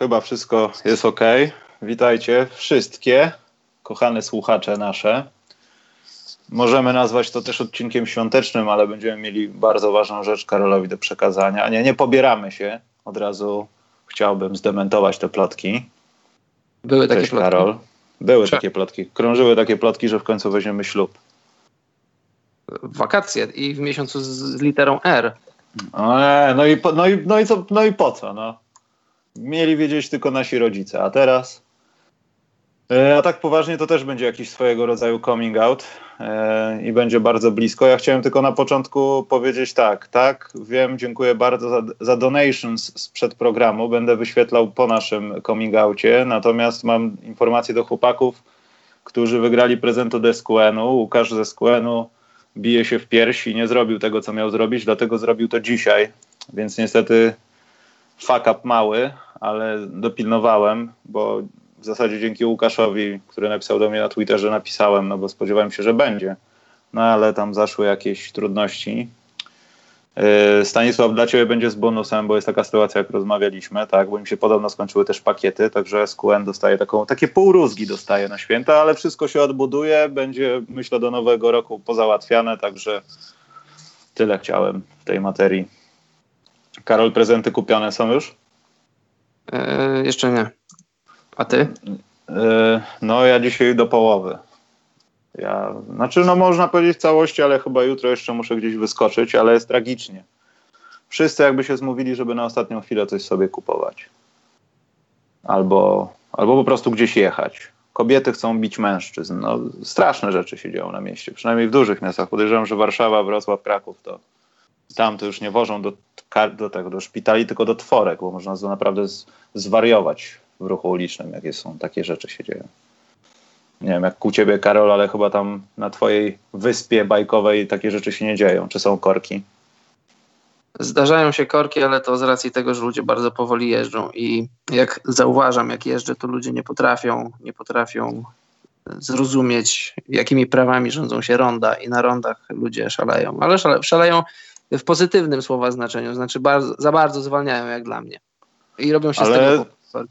Chyba wszystko jest ok. Witajcie wszystkie kochane słuchacze nasze. Możemy nazwać to też odcinkiem świątecznym, ale będziemy mieli bardzo ważną rzecz Karolowi do przekazania. Nie, nie pobieramy się. Od razu chciałbym zdementować te plotki. Były takie Cześć, plotki. Karol. Były Cze- takie plotki. Krążyły takie plotki, że w końcu weźmiemy ślub. Wakacje i w miesiącu z, z literą R. O nie, no i, po, no, i, no, i co, no i po co? No? Mieli wiedzieć tylko nasi rodzice, a teraz? E, A tak poważnie to też będzie jakiś swojego rodzaju coming out e, i będzie bardzo blisko. Ja chciałem tylko na początku powiedzieć tak, tak, wiem, dziękuję bardzo za, za donations sprzed programu, będę wyświetlał po naszym coming outie, natomiast mam informacje do chłopaków, którzy wygrali prezent od SQN-u. Łukasz ze SQN-u bije się w piersi, nie zrobił tego, co miał zrobić, dlatego zrobił to dzisiaj, więc niestety fuck up mały, ale dopilnowałem, bo w zasadzie dzięki Łukaszowi, który napisał do mnie na Twitterze, napisałem, no bo spodziewałem się, że będzie. No ale tam zaszły jakieś trudności. Yy, Stanisław dla Ciebie będzie z bonusem, bo jest taka sytuacja, jak rozmawialiśmy, tak, bo im się podobno skończyły też pakiety, także SQN dostaje taką, takie półrózgi dostaje na święta, ale wszystko się odbuduje, będzie myślę do nowego roku pozałatwiane, także tyle chciałem w tej materii. Karol, prezenty kupione są już? E, jeszcze nie. A ty? Yy, No, ja dzisiaj do połowy. Ja, znaczy, no można powiedzieć w całości, ale chyba jutro jeszcze muszę gdzieś wyskoczyć, ale jest tragicznie. Wszyscy jakby się zmówili, żeby na ostatnią chwilę coś sobie kupować. Albo, albo po prostu gdzieś jechać. Kobiety chcą bić mężczyzn. No, straszne rzeczy się dzieją na mieście, przynajmniej w dużych miastach. Podejrzewam, że Warszawa, Wrocław, Kraków to tam to już nie wożą do, do tego, do szpitali, tylko do tworek, bo można z- naprawdę z, zwariować w ruchu ulicznym, jakie są takie rzeczy się dzieją. Nie wiem, jak u ciebie, Karol, ale chyba tam na twojej wyspie bajkowej takie rzeczy się nie dzieją. Czy są korki? Zdarzają się korki, ale to z racji tego, że ludzie bardzo powoli jeżdżą i jak zauważam, jak jeżdżę, to ludzie nie potrafią, nie potrafią zrozumieć, jakimi prawami rządzą się ronda i na rondach ludzie szaleją. Ale szale, szaleją w pozytywnym słowa znaczeniu, znaczy bardzo, za bardzo zwalniają jak dla mnie. I robią się Ale- z tego.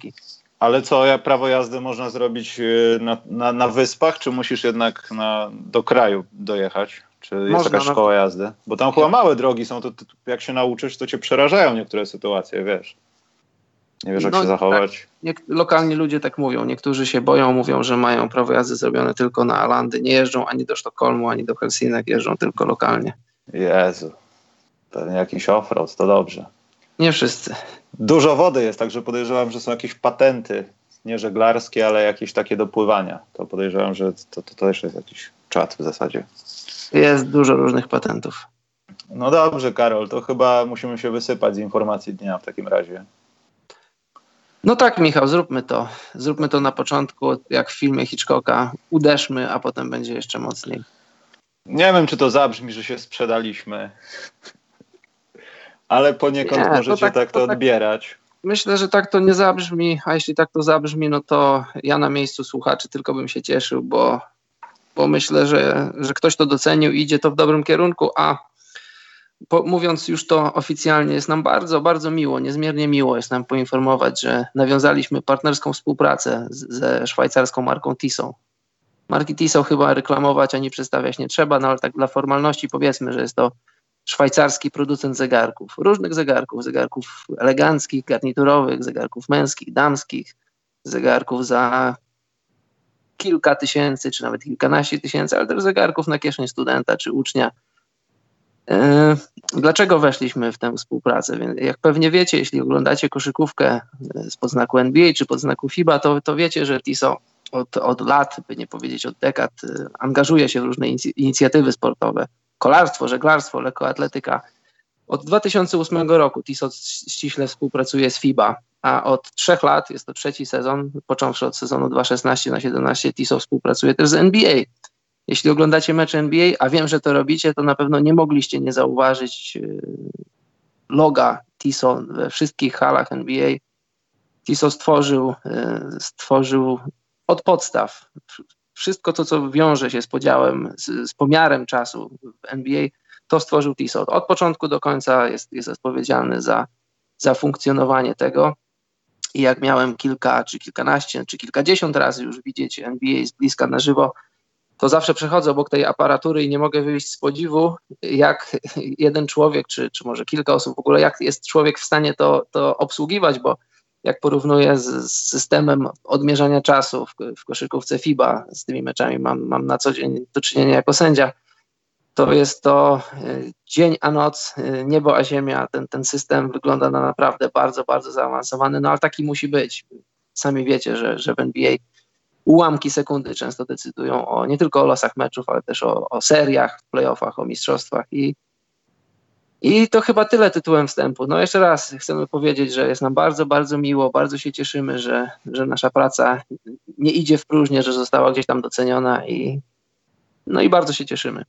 Ale co, ja prawo jazdy można zrobić y, na, na, na wyspach, czy musisz jednak na, do kraju dojechać? Czy jest Można, jakaś no. szkoła jazdy? Bo tam chyba małe drogi są, to, to jak się nauczysz, to cię przerażają niektóre sytuacje, wiesz. Nie wiesz, jak No, się zachować. Niek- lokalni ludzie tak mówią. Niektórzy się boją, mówią, że mają prawo jazdy zrobione tylko na Alandy. Nie jeżdżą ani do Sztokholmu, ani do Helsinek, jeżdżą tylko lokalnie. Jezu, pewnie jakiś offroad, to dobrze. Nie wszyscy. Dużo wody jest, także podejrzewam, że są jakieś patenty, nie żeglarskie, ale jakieś takie do pływania. To podejrzewam, że to, to też jest jakiś czat w zasadzie. Jest dużo różnych patentów. No dobrze, Karol, to chyba musimy się wysypać z informacji dnia w takim razie. No tak, Michał, zróbmy to. Zróbmy to na początku, jak w filmie Hitchcocka. Uderzmy, a potem będzie jeszcze mocniej. Nie wiem, czy to zabrzmi, że się sprzedaliśmy, ale poniekąd Nie, to możecie tak- tak, to to tak- odbierać. Myślę, że tak to nie zabrzmi, a jeśli tak to zabrzmi, no to ja na miejscu słuchaczy tylko bym się cieszył, bo, bo myślę, że, że ktoś to docenił i idzie to w dobrym kierunku, a po, mówiąc już to oficjalnie, jest nam bardzo, bardzo miło, niezmiernie miło jest nam poinformować, że nawiązaliśmy partnerską współpracę z, ze szwajcarską marką Tissot. Marki Tissot chyba reklamować ani przedstawiać nie trzeba, no ale tak dla formalności powiedzmy, że jest to szwajcarski producent zegarków, różnych zegarków, zegarków eleganckich, garniturowych, zegarków męskich, damskich, zegarków za kilka tysięcy, czy nawet kilkanaście tysięcy, ale też zegarków na kieszeń studenta czy ucznia. E, Dlaczego weszliśmy w tę współpracę? Jak pewnie wiecie, jeśli oglądacie koszykówkę z podznaku NBA czy podznaku FIBA, to, to wiecie, że Tissot od, od lat, by nie powiedzieć od dekad, e, angażuje się w różne inic- inicjatywy sportowe. Kolarstwo, żeglarstwo, lekkoatletyka. Od 2008 roku Tissot ściśle współpracuje z FIBA, a od trzech lat, jest to trzeci sezon, począwszy od sezonu 2016 na 17, Tissot współpracuje też z NBA. Jeśli oglądacie mecze NBA, a wiem, że to robicie, to na pewno nie mogliście nie zauważyć yy, loga Tissot we wszystkich halach NBA. Tissot stworzył, yy, stworzył od podstaw wszystko to, co wiąże się z podziałem, z, z pomiarem czasu w NBA, to stworzył Tissot. Od początku do końca jest, jest odpowiedzialny za, za funkcjonowanie tego. i jak miałem kilka, czy kilkanaście, czy kilkadziesiąt razy już widzieć NBA z bliska na żywo, to zawsze przechodzę obok tej aparatury i nie mogę wyjść z podziwu, jak jeden człowiek, czy, czy może kilka osób w ogóle, jak jest człowiek w stanie to, to obsługiwać, bo jak porównuję z, z systemem odmierzania czasu w, w, koszykówce FIBA, z tymi meczami mam, mam na co dzień do czynienia jako sędzia, to jest to y, dzień a noc, y, niebo a ziemia. Ten, ten system wygląda na naprawdę bardzo, bardzo zaawansowany, no ale taki musi być. Sami wiecie, że, że w NBA ułamki sekundy często decydują o nie tylko o losach meczów, ale też o, o seriach, playoffach, o mistrzostwach i i to chyba tyle tytułem wstępu. No jeszcze raz chcemy powiedzieć, że jest nam bardzo, bardzo miło, bardzo się cieszymy, że, że nasza praca nie idzie w próżnię, że została gdzieś tam doceniona i no i bardzo się cieszymy.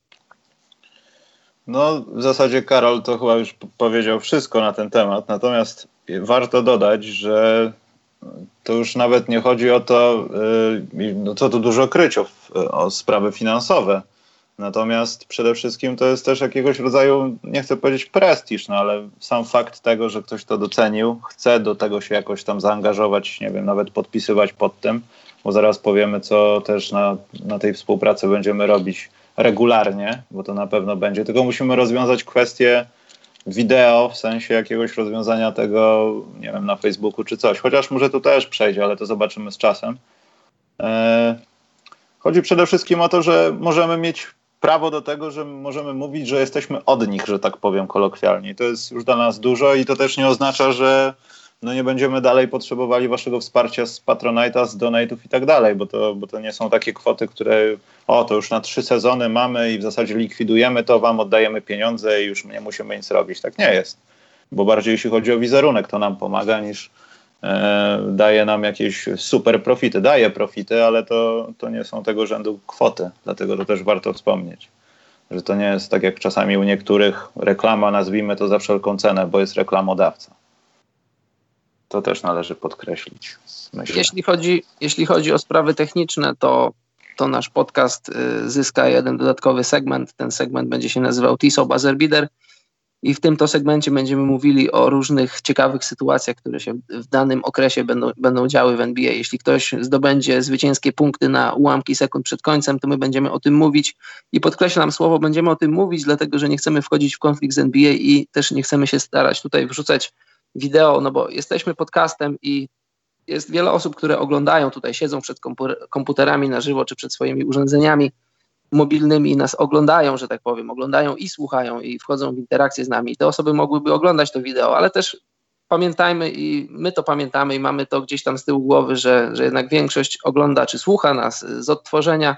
No, w zasadzie Karol to chyba już powiedział wszystko na ten temat, natomiast warto dodać, że to już nawet nie chodzi o to, y, no co tu dużo kryć o, o sprawy finansowe. Natomiast przede wszystkim to jest też jakiegoś rodzaju, nie chcę powiedzieć prestiż, no ale sam fakt tego, że ktoś to docenił, chce do tego się jakoś tam zaangażować, nie wiem, nawet podpisywać pod tym, bo zaraz powiemy, co też na, na tej współpracy będziemy robić regularnie, bo to na pewno będzie, tylko musimy rozwiązać kwestię wideo, w sensie jakiegoś rozwiązania tego, nie wiem, na Facebooku czy coś. Chociaż może tu też przejdzie, ale to zobaczymy z czasem. E, chodzi przede wszystkim o to, że możemy mieć prawo do tego, że możemy mówić, że jesteśmy od nich, że tak powiem kolokwialnie. To jest już dla nas dużo i to też nie oznacza, że no nie będziemy dalej potrzebowali waszego wsparcia z Patronite'a, z donate'ów i tak dalej, bo to, bo to nie są takie kwoty, które o, to już na trzy sezony mamy i w zasadzie likwidujemy to, wam oddajemy pieniądze i już nie musimy nic robić. Tak nie jest. Bo bardziej jeśli chodzi o wizerunek, to nam pomaga niż daje nam jakieś super profity. Daje profity, ale to, to nie są tego rzędu kwoty, dlatego to też warto wspomnieć. Że to nie jest tak jak czasami u niektórych reklama, nazwijmy to za wszelką cenę, bo jest reklamodawca. To też należy podkreślić. Jeśli chodzi, jeśli chodzi o sprawy techniczne, to, to nasz podcast y, zyska jeden dodatkowy segment. Ten segment będzie się nazywał TISO Buzzer Bider i w tym to segmencie będziemy mówili o różnych ciekawych sytuacjach, które się w danym okresie będą, będą działy w NBA. Jeśli ktoś zdobędzie zwycięskie punkty na ułamki sekund przed końcem, to my będziemy o tym mówić i podkreślam słowo, będziemy o tym mówić, dlatego że nie chcemy wchodzić w konflikt z NBA i też nie chcemy się starać tutaj wrzucać wideo, no bo jesteśmy podcastem i jest wiele osób, które oglądają tutaj, siedzą przed komputerami na żywo czy przed swoimi urządzeniami mobilnymi nas oglądają, że tak powiem, oglądają i słuchają i wchodzą w interakcję z nami. Te osoby mogłyby oglądać to wideo, ale też pamiętajmy i my to pamiętamy i mamy to gdzieś tam z tyłu głowy, że, że jednak większość ogląda czy słucha nas z odtworzenia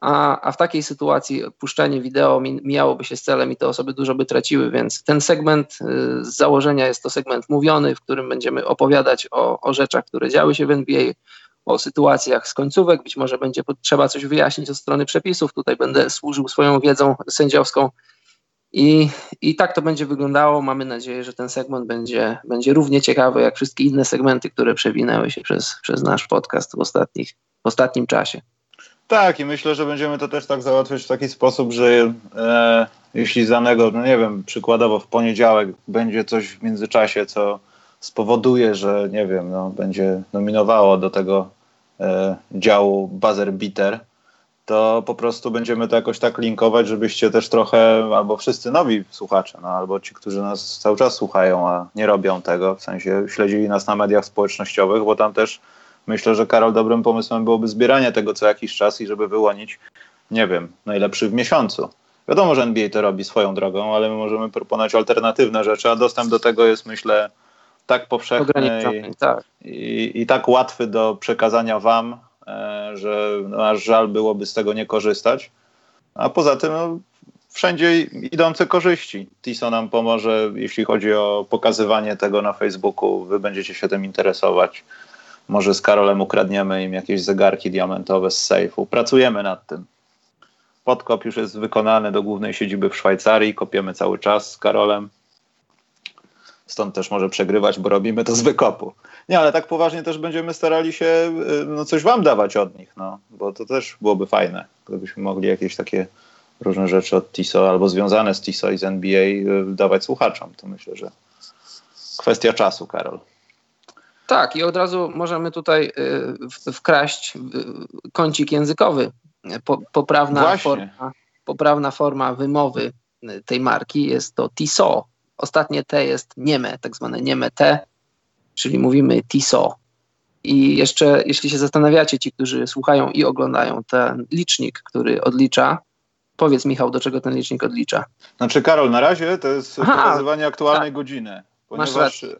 a, a w takiej sytuacji puszczenie wideo mijałoby się z celem i te osoby dużo by traciły, więc ten segment y, z założenia jest to segment mówiony, w którym będziemy opowiadać o, o rzeczach, które działy się w NBA, o sytuacjach z końcówek, być może będzie trzeba coś wyjaśnić od strony przepisów, tutaj będę służył swoją wiedzą sędziowską i, i tak to będzie wyglądało. Mamy nadzieję, że ten segment będzie, będzie równie ciekawy jak wszystkie inne segmenty, które przewinęły się przez, przez nasz podcast w, ostatnich, w ostatnim czasie. Tak, i myślę, że będziemy to też tak załatwiać w taki sposób, że e, jeśli danego, no nie wiem, przykładowo w poniedziałek będzie coś w międzyczasie, co spowoduje, że nie wiem, no, będzie nominowało do tego działu buzzer beater, to po prostu będziemy to jakoś tak linkować, żebyście też trochę, albo wszyscy nowi słuchacze, no, albo ci, którzy nas cały czas słuchają, a nie robią tego, w sensie śledzili nas na mediach społecznościowych, bo tam też Myślę, że Karol dobrym pomysłem byłoby zbieranie tego co jakiś czas i żeby wyłonić, nie wiem, najlepszy w miesiącu. Wiadomo, że NBA to robi swoją drogą, ale my możemy proponować alternatywne rzeczy, a dostęp do tego jest, myślę, tak powszechny i, tak. I, i, tak łatwy do przekazania wam, e, że no, aż żal byłoby z tego nie korzystać. A poza tym no, wszędzie idące korzyści. TISO nam pomoże, jeśli chodzi o pokazywanie tego na Facebooku. Wy będziecie się tym interesować. Może z Karolem ukradniemy im jakieś zegarki diamentowe z sejfu. Pracujemy nad tym. Podkop już jest wykonany do głównej siedziby w Szwajcarii. Kopiemy cały czas z Karolem. Stąd też może przegrywać, bo robimy to z wykopu. Nie, ale tak poważnie też będziemy starali się y, no, coś wam dawać od nich, no, bo to też byłoby fajne, gdybyśmy mogli jakieś takie różne rzeczy od TISO albo związane z TISO i z NBA y, dawać słuchaczom. To myślę, że kwestia czasu, Karol. Tak, i od razu możemy tutaj y, wkraść kącik językowy. poprawna, forma, poprawna forma wymowy tej marki jest to TISO. Ostatnie T jest nieme, tak zwane nieme T, czyli mówimy TISO. I jeszcze, jeśli się zastanawiacie, ci, którzy słuchają i oglądają ten licznik, który odlicza, powiedz Michał, do czego ten licznik odlicza? Znaczy, Karol, na razie to jest Aha, pokazywanie aktualnej tak. godziny. Ponieważ e,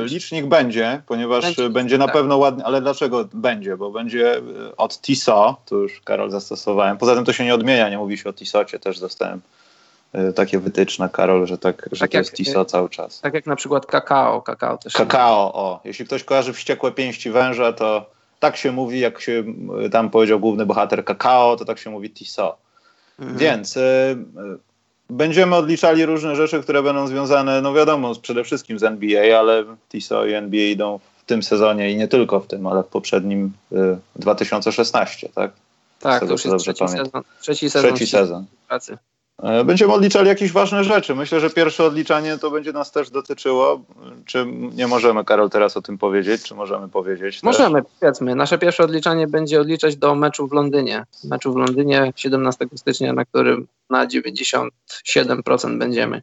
licznik będzie, ponieważ będzie, będzie na tak. pewno ładny, ale dlaczego będzie? Bo będzie e, od TISO, to już Karol zastosowałem. Poza tym to się nie odmienia, nie mówi się o TISOcie, też dostałem takie wytyczne, Karol, że, tak, że tak to jak, jest TISO cały czas. Tak jak na przykład kakao. Kakao, też kakao o. Jeśli ktoś kojarzy wściekłe pięści węża, to tak się mówi, jak się tam powiedział główny bohater kakao, to tak się mówi TISO. Mhm. Więc y, Będziemy odliczali różne rzeczy, które będą związane, no wiadomo, przede wszystkim z NBA, ale TISO i NBA idą w tym sezonie i nie tylko w tym, ale w poprzednim y, 2016, tak? Tak, to już jest trzeci sezon, trzeci sezon. Trzeci sezon. Pracy. E, będziemy odliczali jakieś ważne rzeczy. Myślę, że pierwsze odliczanie to będzie nas też dotyczyło. Czy nie możemy, Karol, teraz o tym powiedzieć? Czy możemy powiedzieć? Możemy, też? powiedzmy. Nasze pierwsze odliczanie będzie odliczać do meczu w Londynie. Meczu w Londynie 17 stycznia, na którym na 97% będziemy.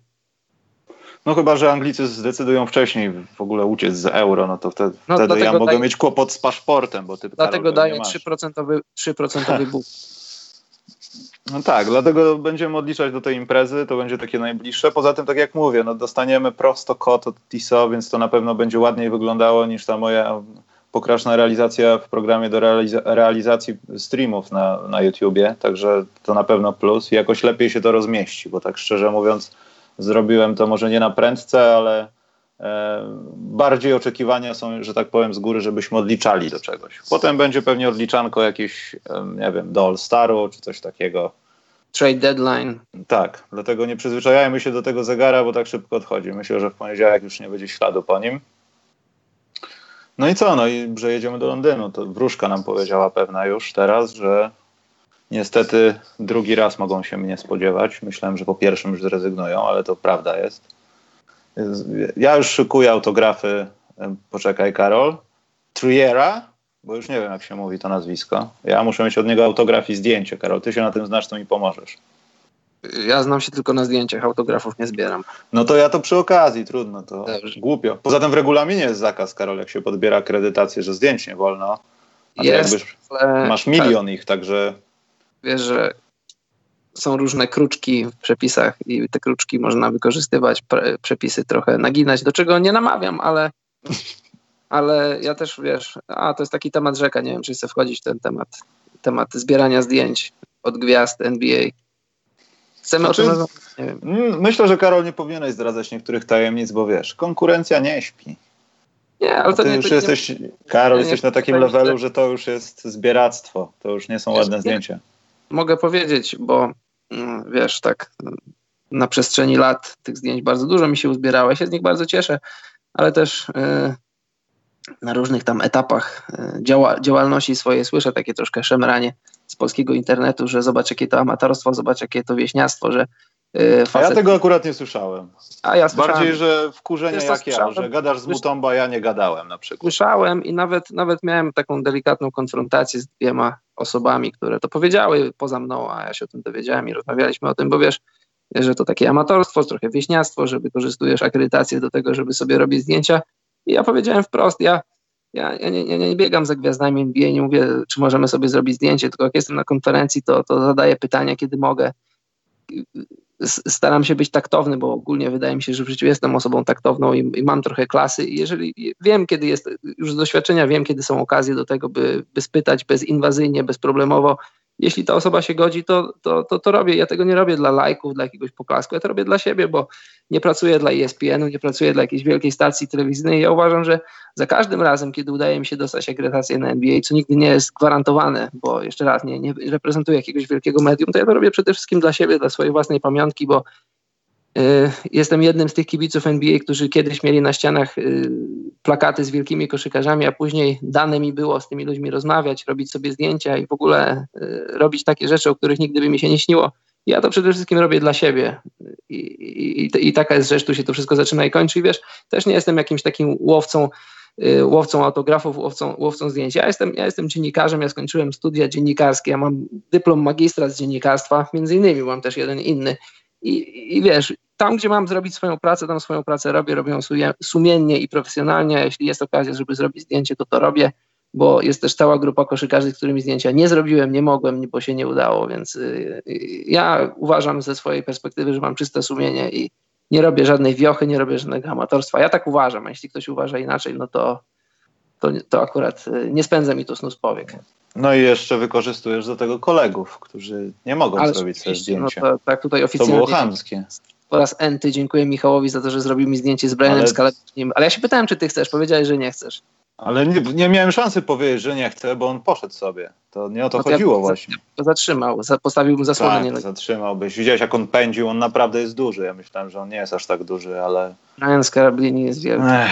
No chyba, że Anglicy zdecydują wcześniej w ogóle uciec z euro, no to wtedy, no, wtedy ja mogę mieć kłopot z paszportem, bo ty Dlatego Karol, daję 3%, 3% buch. No tak, dlatego będziemy odliczać do tej imprezy, to będzie takie najbliższe. Poza tym, tak jak mówię, no dostaniemy prosto kod od TISO, więc to na pewno będzie ładniej wyglądało niż ta moja pokraczna realizacja w programie do realiza realizacji streamów na, na YouTubie, także to na pewno plus i jakoś lepiej się to rozmieści, bo tak szczerze mówiąc zrobiłem to może nie na prędce, ale bardziej oczekiwania są, że tak powiem, z góry, żebyśmy odliczali do czegoś. Potem będzie pewnie odliczanko jakieś, e, nie wiem, do All-Staru czy coś takiego. Trade deadline. Tak, dlatego nie przyzwyczajajmy się do tego zegara, bo tak szybko odchodzi. Myślę, że w poniedziałek już nie będzie śladu po nim. No i co? No i że jedziemy do Londynu. To wróżka nam powiedziała pewna już teraz, że niestety drugi raz mogą się mnie spodziewać. Myślałem, że po pierwszym już zrezygnują, ale to prawda jest. Ja już szykuję autografy. Poczekaj, Karol. Triera, bo już nie wiem, jak się mówi to nazwisko. Ja muszę mieć od niego autograf i zdjęcie, Karol. Ty się na tym znasz, to mi pomożesz. Ja znam się tylko na zdjęciach, autografów nie zbieram. No to ja to przy okazji, trudno, to Dobrze. głupio. Poza tym w regulaminie jest zakaz, Karol, jak się podbiera akredytację, że zdjęć nie wolno. A jest, masz milion tak. ich, także... Wiesz, że są różne kruczki w przepisach i te kruczki można wykorzystywać, przepisy trochę naginać, do czego nie namawiam, ale, ale ja też, wiesz, a to jest taki temat rzeka, nie wiem, czy chcę wchodzić w ten temat, temat zbierania zdjęć od gwiazd NBA. Chcemy znaczy, o tym. Mm, myślę, że Karol nie powinieneś zdradzać niektórych tajemnic, bo wiesz, konkurencja nie śpi. Nie, ale to ty nie, już jesteś, nie, Karol, nie, jesteś na takim levelu, że to już jest zbieractwo. To już nie są ładne zdjęcia. Mogę powiedzieć, bo wiesz, tak na przestrzeni lat tych zdjęć bardzo dużo mi się uzbierało. Ja się z nich bardzo cieszę, ale też yy, na różnych tam etapach yy, działa, działalności swojej słyszę takie troszkę szemranie z polskiego internetu, że zobacz jakie to amatorstwo, zobacz jakie to wieśniactwo, że facet... Ja tego akurat nie słyszałem. A ja słyszałem. Bardziej, że wkurzenia jak ja, że gadasz z Mutomba, ja nie gadałem na przykład. Słyszałem i nawet, nawet miałem taką delikatną konfrontację z dwiema osobami, które to powiedziały poza mną, a ja się o tym dowiedziałem i rozmawialiśmy o tym, bo wiesz, że to takie amatorstwo, trochę wieśniactwo, że wykorzystujesz akredytację do tego, żeby sobie robić zdjęcia. I ja powiedziałem wprost, ja ja, ja, nie, nie biegam za gwiazdami NBA, nie mówię, czy możemy sobie zrobić zdjęcie, tylko jak jestem na konferencji, to, to zadaję pytania, kiedy mogę. Staram się być taktowny, bo ogólnie wydaje mi się, że w życiu jestem osobą taktowną i, i mam trochę klasy. I jeżeli wiem, kiedy jest, już z doświadczenia wiem, kiedy są okazje do tego, by, by spytać bezinwazyjnie, bezproblemowo, jeśli ta osoba się godzi, to, to, to, to robię. Ja tego nie robię dla lajków, dla jakiegoś poklasku, ja to robię dla siebie, bo nie pracuję dla ESPN-u, nie pracuję dla jakiejś wielkiej stacji telewizyjnej. Ja uważam, że za każdym razem, kiedy udaje mi się dostać akredytację na NBA, co nigdy nie jest gwarantowane, bo jeszcze raz nie, nie reprezentuję jakiegoś wielkiego medium, to ja to robię przede wszystkim dla siebie, dla swojej własnej pamiątki, bo Jestem jednym z tych kibiców NBA, którzy kiedyś mieli na ścianach y, plakaty z wielkimi koszykarzami, a później dane mi było z tymi ludźmi rozmawiać, robić sobie zdjęcia i w ogóle y, robić takie rzeczy, o których nigdy by mi się nie śniło. Ja to przede wszystkim robię dla siebie. I, i, i taka jest rzecz, tu się to wszystko zaczyna i kończy. I wiesz, też nie jestem jakimś takim łowcą y, łowcą autografów, łowcą, łowcą zdjęć. Ja jestem, ja jestem dziennikarzem, ja skończyłem studia dziennikarskie, ja mam dyplom magistra z dziennikarstwa, między innymi mam też jeden inny. I, I wiesz, tam, gdzie mam zrobić swoją pracę, tam swoją pracę robię, robię ją sumiennie i profesjonalnie. Jeśli jest okazja, żeby zrobić zdjęcie, to to robię bo jest też cała grupa koszykarzy, z którymi zdjęcia nie zrobiłem, nie mogłem, bo się nie udało, więc y, y, ja uważam ze swojej perspektywy, że mam czyste sumienie i nie robię żadnej wiochy, nie robię żadnego amatorstwa. Ja tak uważam, a jeśli ktoś uważa inaczej, no to, to, to akurat y, nie spędza mi to snu z powiek. No i jeszcze wykorzystujesz do tego kolegów, którzy nie mogą Ale zrobić sobie zdjęcia. No to, tak tutaj oficjalnie. To było chamskie. Po raz enty dziękuję Michałowi za to, że zrobił mi zdjęcie z Brianem Ale... Ale ja się pytałem, czy ty chcesz. Powiedziałeś, że nie chcesz. Ale nie, nie, miałem szansy powiedzieć, że nie chcę, bo on poszedł sobie. To nie o to no to chodziło ja właśnie. To zatrzymał, postawił mu zasłonę. Tak, zatrzymałbyś. Widziałeś, jak on pędził, on naprawdę jest duży. Ja myślałem, że on nie jest aż tak duży, ale... Ryan Scarablini jest wielki. Ech,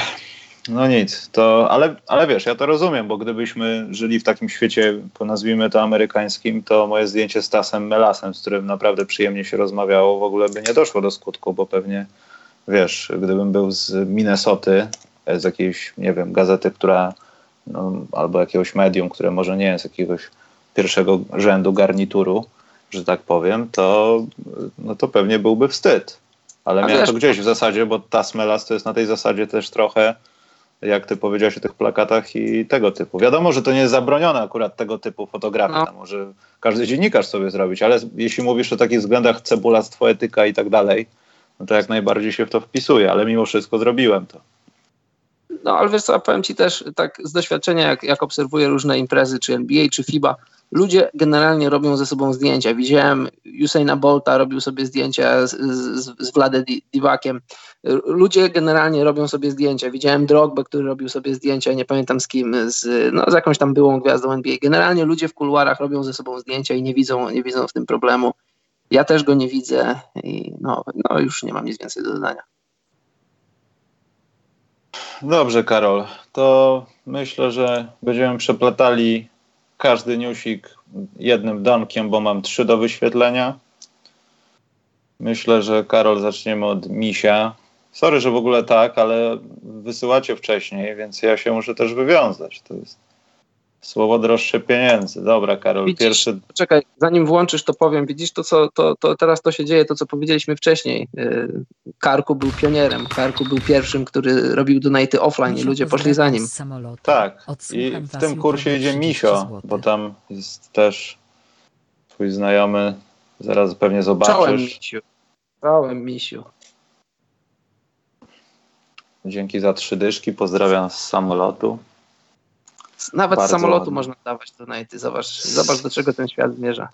no nic, to, ale, ale wiesz, ja to rozumiem, bo gdybyśmy żyli w takim świecie, nazwijmy to amerykańskim, to moje zdjęcie z Tasem Melasem, z którym naprawdę przyjemnie się rozmawiało, w ogóle by nie doszło do skutku, bo pewnie, wiesz, gdybym był z Minnesoty, z jakiejś, nie wiem, gazety, która no, albo jakiegoś medium, które może nie jest jakiegoś pierwszego rzędu garnituru, że tak powiem, to, no to pewnie byłby wstyd. Ale A miałem wiesz, to gdzieś w zasadzie, bo ta smelas to jest na tej zasadzie też trochę, jak ty powiedziałeś o tych plakatach i tego typu. Wiadomo, że to nie jest zabronione akurat tego typu fotografii, no. może każdy dziennikarz sobie zrobić, ale jeśli mówisz o takich względach cebulactwo, etyka i tak dalej, no to jak najbardziej się w to wpisuje, ale mimo wszystko zrobiłem to. No ale wiesz co, powiem Ci też tak z doświadczenia, jak, jak obserwuję różne imprezy, czy NBA, czy FIBA, ludzie generalnie robią ze sobą zdjęcia. Widziałem Usaina Bolta robił sobie zdjęcia z, z, z Wladem Divakiem. Ludzie generalnie robią sobie zdjęcia. Widziałem Drogbę, który robił sobie zdjęcia, nie pamiętam z kim, z, no, z jakąś tam byłą gwiazdą NBA. Generalnie ludzie w kuluarach robią ze sobą zdjęcia i nie widzą, nie widzą w tym problemu. Ja też go nie widzę i no, no już nie mam nic więcej do dodania. Dobrze, Karol. To myślę, że będziemy przeplatali każdy newsik jednym donkiem, bo mam trzy do wyświetlenia. Myślę, że Karol zaczniemy od misia. Sorry, że w ogóle tak, ale wysyłacie wcześniej, więc ja się muszę też wywiązać. To jest Słowo droższe pieniędzy. Dobra, Karol, widzisz, pierwszy. Czekaj, zanim włączysz, to powiem. Widzisz to, co to, to teraz to się dzieje, to co powiedzieliśmy wcześniej. Y, Karku był pionierem. Karku był pierwszym, który robił donaty offline i ludzie poszli za nim. Tak. I w tym kursie idzie Misio, bo tam jest też twój znajomy. Zaraz pewnie zobaczysz. Czołem Misiu. Czołem Misiu. Dzięki za trzy dyszki. Pozdrawiam z samolotu. Nawet z samolotu można dawać donaty. Zobacz, zobacz, do czego ten świat zmierza.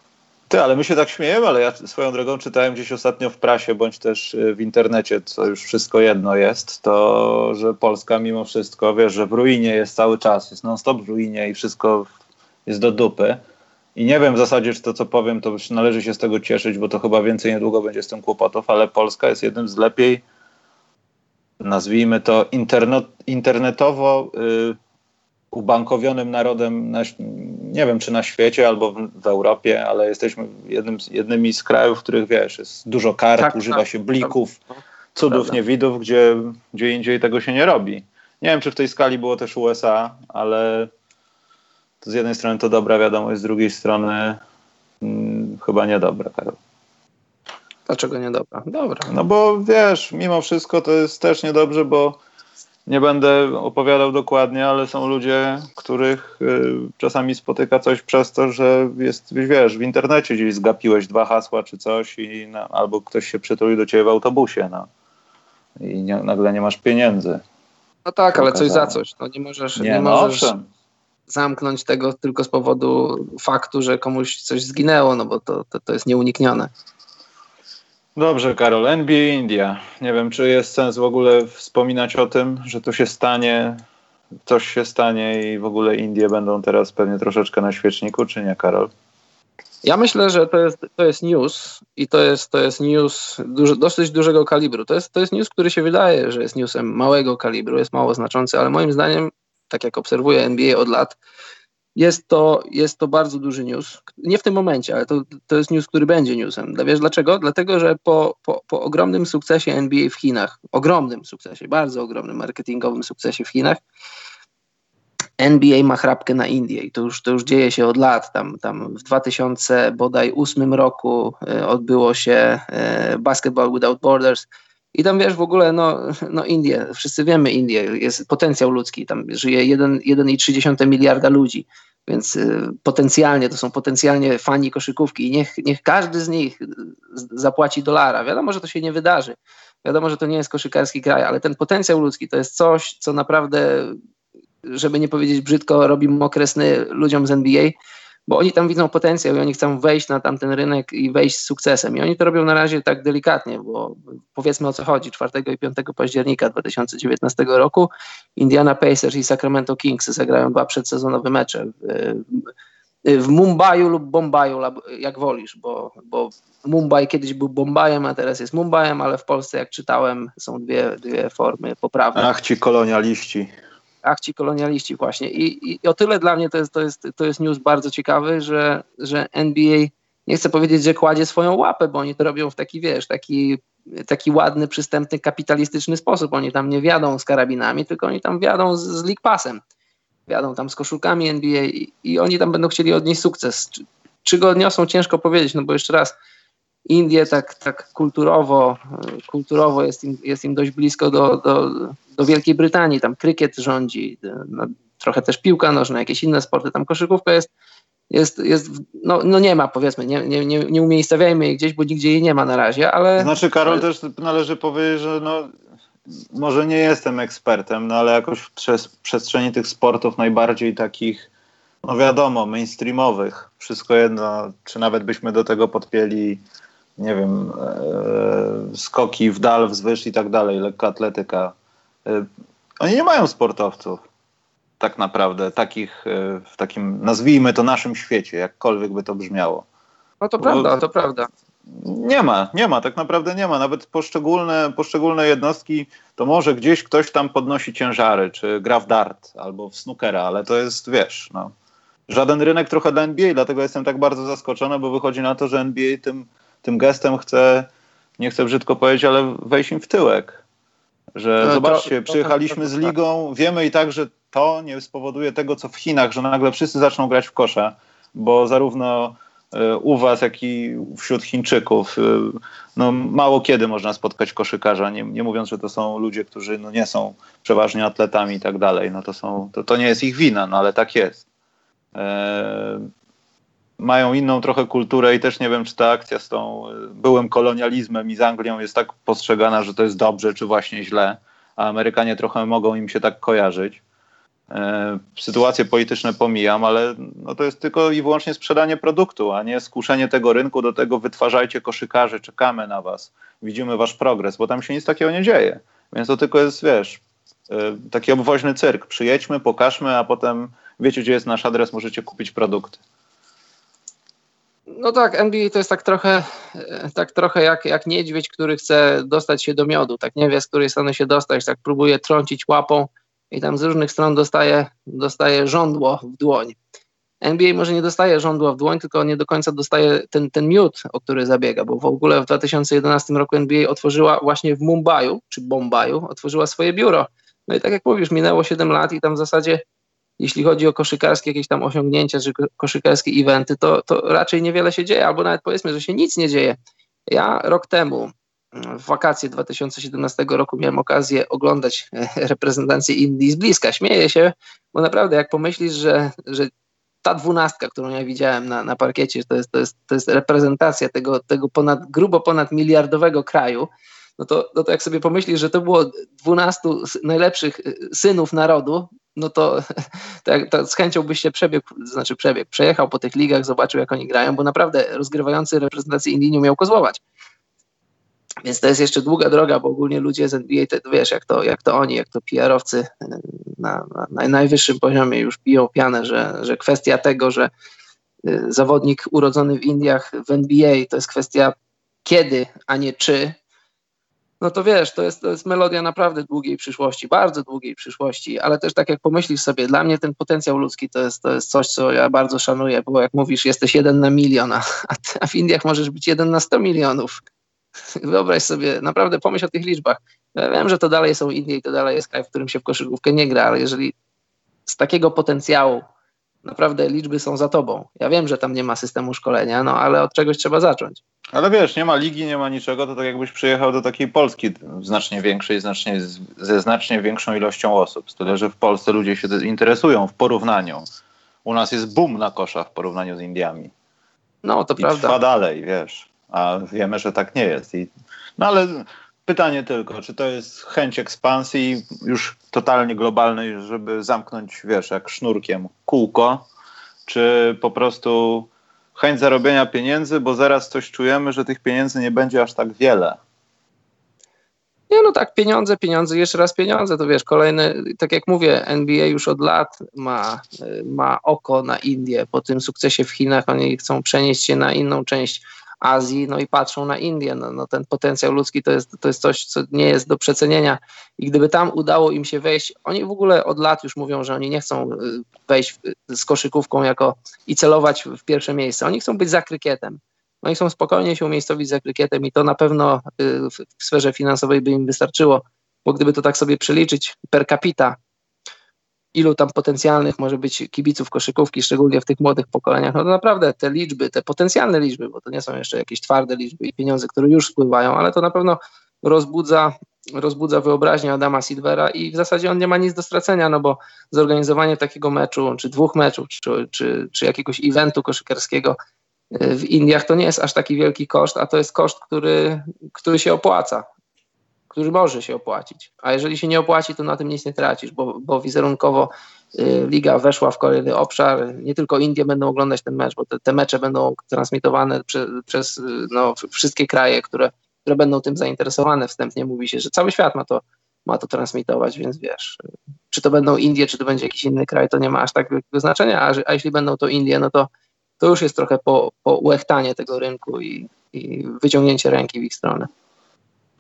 Ty, ale my się tak śmiejemy, ale ja swoją drogą czytałem gdzieś ostatnio w prasie, bądź też y, w internecie, co już wszystko jedno jest, to, że Polska mimo wszystko, wiesz, że w ruinie jest cały czas, jest non-stop w ruinie i wszystko jest do dupy. I nie wiem w zasadzie, czy to, co powiem, to już należy się z tego cieszyć, bo to chyba więcej niedługo będzie z tym kłopotów, ale Polska jest jednym z lepiej, nazwijmy to, internet, internetowo... Yy, ubankowionym narodem, na, nie wiem czy na świecie albo w, w, Europie, ale jesteśmy jednym z, jednymi z krajów, w których wiesz, jest dużo kart, tak, używa tak, się blików, tak, cudów, prawda. niewidów, gdzie, gdzie indziej tego się nie robi. Nie wiem, czy w tej skali było też USA, ale to z jednej strony to dobra wiadomość, z drugiej strony hmm, chyba niedobra, Karol. Dlaczego niedobra? Dobra. No bo wiesz, mimo wszystko to jest też niedobrze, bo nie będę opowiadał dokładnie, ale są ludzie, których y, czasami spotyka coś przez to, że jest, wiesz, w internecie gdzieś zgapiłeś dwa hasła czy coś i no, albo ktoś się przytulił do ciebie w autobusie, no. I nie, nagle nie masz pieniędzy. No tak, ale coś za coś. No nie możesz, nie, nie no możesz owszem. zamknąć tego tylko z powodu faktu, że komuś coś zginęło, no bo to, to, to jest nieuniknione. Dobrze, Karol. NBA India. Nie wiem, czy jest sens w ogóle wspominać o tym, że to się stanie, coś się stanie i w ogóle Indie będą teraz pewnie troszeczkę na świeczniku, czy nie, Karol? Ja myślę, że to jest, to jest news i to jest, to jest news duży, dosyć dużego kalibru. To jest, to jest news, który się wydaje, że jest newsem małego kalibru, jest mało znaczący, ale moim zdaniem, tak jak obserwuję NBA od lat, jest to, jest to bardzo duży news. Nie w tym momencie, ale to, to jest news, który będzie newsem. Wiesz dlaczego? Dlatego, że po, po, po ogromnym sukcesie NBA w Chinach, ogromnym sukcesie, bardzo ogromnym marketingowym sukcesie w Chinach, NBA ma chrapkę na Indię i to już, to już dzieje się od lat. Tam, tam w 2008 roku e, odbyło się e, Basketball Without Borders i tam wiesz w ogóle, no, no Indie, wszyscy wiemy Indie, jest potencjał ludzki, tam żyje 1,3 miliarda ludzi, więc y, potencjalnie, to są potencjalnie fani koszykówki i niech, niech każdy z nich zapłaci dolara. Wiadomo, że to się nie wydarzy, wiadomo, że to nie jest koszykarski kraj, ale ten potencjał ludzki to jest coś, co naprawdę żeby nie powiedzieć brzydko, robi mokre sny ludziom z NBA, bo oni tam widzą potencjał i oni chcą wejść na tamten rynek i wejść z sukcesem. I oni to robią na razie tak delikatnie, bo powiedzmy o co chodzi. 4 i 5 października 2019 roku Indiana Pacers i Sacramento Kings zagrają dwa przedsezonowe mecze w, w Mumbai lub Bombaju, jak wolisz, bo, bo Mumbai kiedyś był Bombajem, a teraz jest Mumbajem, ale w Polsce, jak czytałem, są dwie, dwie formy poprawne. Ach, ci kolonialiści. Ach, ci kolonialiści właśnie. I, I, o tyle dla mnie to jest, to jest, to jest news bardzo ciekawy, że, że NBA, nie chcę powiedzieć, że kładzie swoją łapę, bo oni to robią w taki, wiesz, taki, taki ładny, przystępny, kapitalistyczny sposób. Oni tam nie wiadą z karabinami, tylko oni tam wiadą z, z League Passem. Wiadą tam z koszulkami NBA i, i oni tam będą chcieli odnieść sukces. Czy, czy go odniosą, ciężko powiedzieć, no bo jeszcze raz, Indie tak, tak kulturowo, kulturowo jest im, jest im dość blisko do, do, do Wielkiej Brytanii, tam krykiet rządzi, no, trochę też piłka nożna, jakieś inne sporty, tam koszykówka jest, jest, jest no, no nie ma powiedzmy, nie, nie, nie, nie umiejscawiajmy jej gdzieś, bo nigdzie jej nie ma na razie, ale... Znaczy Karol też należy powiedzieć, że no, może nie jestem ekspertem, no ale jakoś przez przestrzeni tych sportów najbardziej takich, no wiadomo, mainstreamowych, wszystko jedno, czy nawet byśmy do tego podpięli nie wiem, e, skoki w dal, wzwyż i tak dalej, lekka atletyka. E, oni nie mają sportowców tak naprawdę, takich e, w takim, nazwijmy to naszym świecie, jakkolwiek by to brzmiało. No to Bo prawda, to prawda. Nie ma, nie ma, tak naprawdę nie ma. Nawet poszczególne, poszczególne jednostki, to może gdzieś ktoś tam podnosi ciężary, czy gra w dart albo w snookera, ale to jest, wiesz, no, żaden rynek trochę dla NBA, dlatego jestem tak bardzo zaskoczony, bo wychodzi na to, że NBA tym tym gestem chce, nie chcę brzydko powiedzieć, ale wejść im w tyłek. Że no, zobaczcie, to, przyjechaliśmy to, z ligą, wiemy i tak, że to nie spowoduje tego, co w Chinach, że nagle wszyscy zaczną grać w kosza, bo zarówno e, u was, jak i wśród Chińczyków. E, no, mało kiedy można spotkać koszykarza, nie, nie mówiąc, że to są ludzie, którzy no, nie są przeważnie atletami i tak dalej. No, to, są, to, to nie jest ich wina, no ale tak jest. E, mają inną trochę kulturę i też nie wiem, czy ta akcja z tą y, byłym kolonializmem i z Anglią jest tak postrzegana, że to jest dobrze, czy właśnie źle, a Amerykanie trochę mogą im się tak kojarzyć. E, sytuacje polityczne pomijam, ale no to jest tylko i wyłącznie sprzedanie produktu, a nie skuszenie tego rynku do tego wytwarzajcie koszykarzy, czekamy na was, widzimy wasz progres, bo tam się nic takiego nie dzieje. Więc to tylko jest, wiesz, e, taki obwoźny cyrk. Przyjedźmy, pokażmy, a potem wiecie, gdzie jest nasz adres, możecie kupić produkty. No tak, NBA to jest tak trochę, tak trochę jak, jak niedźwiedź, który chce dostać się do miodu, tak nie wie z której strony się dostać, tak próbuje trącić łapą i tam z różnych stron dostaje, dostaje żądło w dłoń. NBA może nie dostaje żądła w dłoń, tylko nie do końca dostaje ten, ten miód, o który zabiega, bo w ogóle w 2011 roku NBA otworzyła właśnie w Mumbaiu, czy Bombaju, otworzyła swoje biuro. No i tak jak mówisz, minęło 7 lat i tam w zasadzie jeśli chodzi o koszykarskie jakieś tam osiągnięcia, czy koszykarskie eventy, to, to raczej niewiele się dzieje, albo nawet powiedzmy, że się nic nie dzieje. Ja rok temu, w wakacje 2017 roku, miałem okazję oglądać e, reprezentację Indii z bliska. Śmieję się, bo naprawdę jak pomyślisz, że, że ta dwunastka, którą ja widziałem na, na parkiecie, to jest, to, jest, to jest reprezentacja tego, tego ponad, grubo ponad miliardowego kraju, no to, no to jak sobie pomyślisz, że to było 12 najlepszych e, synów narodu, no to, tak, to z chęcią byś się przebiegł, znaczy przebiegł, przejechał po tych ligach, zobaczył jak oni grają, bo naprawdę rozgrywający reprezentację Indii nie umiał kozłować. Więc to jest jeszcze długa droga, bo ogólnie ludzie z NBA, to, wiesz, jak to, jak to oni, jak to PR-owcy na, na, na najwyższym poziomie już biją pianę, że, że kwestia tego, że y, zawodnik urodzony w Indiach w NBA to jest kwestia kiedy, a nie czy, no to wiesz, to jest, to jest melodia naprawdę długiej przyszłości, bardzo długiej przyszłości, ale też tak jak pomyślisz sobie, dla mnie ten potencjał ludzki to jest, to jest coś, co ja bardzo szanuję, bo jak mówisz, jesteś jeden na milion, a, a w Indiach możesz być jeden na sto milionów. Wyobraź sobie, naprawdę pomyśl o tych liczbach. Ja wiem, że to dalej są Indie i to dalej jest kraj, w którym się w koszykówkę nie gra, ale jeżeli z takiego potencjału, naprawdę liczby są za tobą. Ja wiem, że tam nie ma systemu szkolenia, no ale od czegoś trzeba zacząć. Ale wiesz, nie ma ligi, nie ma niczego, to tak jakbyś przyjechał do takiej Polski znacznie większej, znacznie, ze znacznie większą ilością osób. Tyle, że w Polsce ludzie się interesują w porównaniu. U nas jest boom na kosza w porównaniu z Indiami. No, to I prawda. trwa dalej, wiesz. A wiemy, że tak nie jest. I, no ale pytanie tylko, czy to jest chęć ekspansji już totalnie globalnej, żeby zamknąć, wiesz, jak sznurkiem kółko, czy po prostu chęć zarobienia pieniędzy, bo zaraz coś czujemy, że tych pieniędzy nie będzie aż tak wiele. Nie, no tak, pieniądze, pieniądze, jeszcze raz pieniądze, to wiesz, kolejny, tak jak mówię, NBA już od lat ma, ma oko na Indię po tym sukcesie w Chinach, oni chcą przenieść się na inną część Azji, no i patrzą na Indię. No, no, ten potencjał ludzki to jest, to jest coś, co nie jest do przecenienia. I gdyby tam udało im się wejść, oni w ogóle od lat już mówią, że oni nie chcą y, wejść z koszykówką jako i celować w pierwsze miejsce. Oni chcą być za krykietem. Oni chcą spokojnie się umiejscowić za krykietem i to na pewno y, w sferze finansowej by im wystarczyło, bo gdyby to tak sobie przeliczyć per capita, ilu tam potencjalnych może być kibiców koszykówki, szczególnie w tych młodych pokoleniach, no to naprawdę te liczby, te potencjalne liczby, bo to nie są jeszcze jakieś twarde liczby i pieniądze, które już spływają, ale to na pewno rozbudza, rozbudza wyobraźnię Adama Silvera i w zasadzie on nie ma nic do stracenia, no bo zorganizowanie takiego meczu, czy dwóch meczów, czy, czy, czy jakiegoś eventu koszykarskiego y, w Indiach to nie jest aż taki wielki koszt, a to jest koszt, który, który się opłaca który może się opłacić. A jeżeli się nie opłaci, to na tym nic nie tracisz, bo, bo wizerunkowo y, liga weszła w kolejny obszar. Nie tylko Indie będą oglądać ten mecz, bo te, te mecze będą transmitowane prze, przez y, no, wszystkie kraje, które, które będą tym zainteresowane. Wstępnie mówi się, że cały świat ma to, ma to transmitować, więc wiesz, y, czy to będą Indie, czy to będzie jakiś inny kraj, to nie ma aż tak wielkiego znaczenia, a, a jeśli będą to Indie, no to, to już jest trochę po, po tego rynku i, i wyciągnięcie ręki w ich stronę.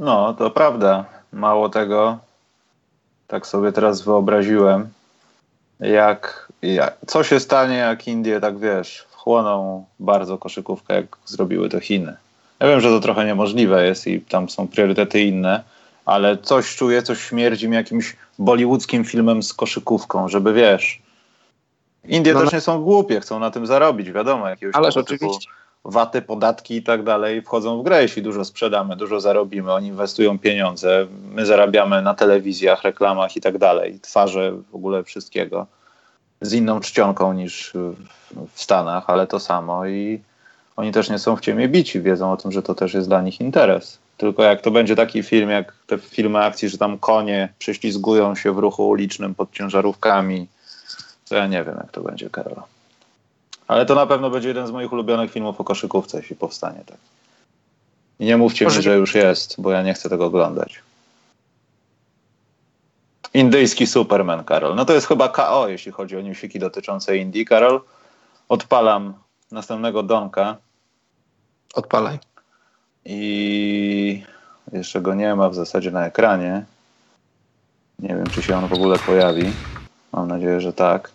No, to prawda. Mało tego, tak sobie teraz wyobraziłem, jak, jak co się stanie, jak Indie, tak wiesz, wchłoną bardzo koszykówkę, jak zrobiły to Chiny. Ja wiem, że to trochę niemożliwe jest i tam są priorytety inne, ale coś czuję, coś śmierdzi mi jakimś bollywoodzkim filmem z koszykówką, żeby wiesz. Indie no, też nie są głupie, chcą na tym zarobić, wiadomo. Jakiegoś Ależ oczywiście waty, podatki i tak dalej wchodzą w grę, jeśli dużo sprzedamy, dużo zarobimy, oni inwestują pieniądze, my zarabiamy na telewizjach, reklamach i tak dalej, twarze w ogóle wszystkiego z inną czcionką niż w Stanach, ale to samo i oni też nie są w ciemię bici, wiedzą o tym, że to też jest dla nich interes. Tylko jak to będzie taki film, jak te filmy akcji, że tam konie prześlizgują się w ruchu ulicznym pod ciężarówkami, to ja nie wiem, jak to będzie, Karola. Ale to na pewno będzie jeden z moich ulubionych filmów o koszykówce, jeśli powstanie tak. I nie mówcie Może... mi, że już jest, bo ja nie chcę tego oglądać. Indyjski Superman, Karol. No to jest chyba KO, jeśli chodzi o newsiki dotyczące Indii, Karol. Odpalam następnego Donka. Odpalaj. I jeszcze go nie ma w zasadzie na ekranie. Nie wiem, czy się on w ogóle pojawi. Mam nadzieję, że tak.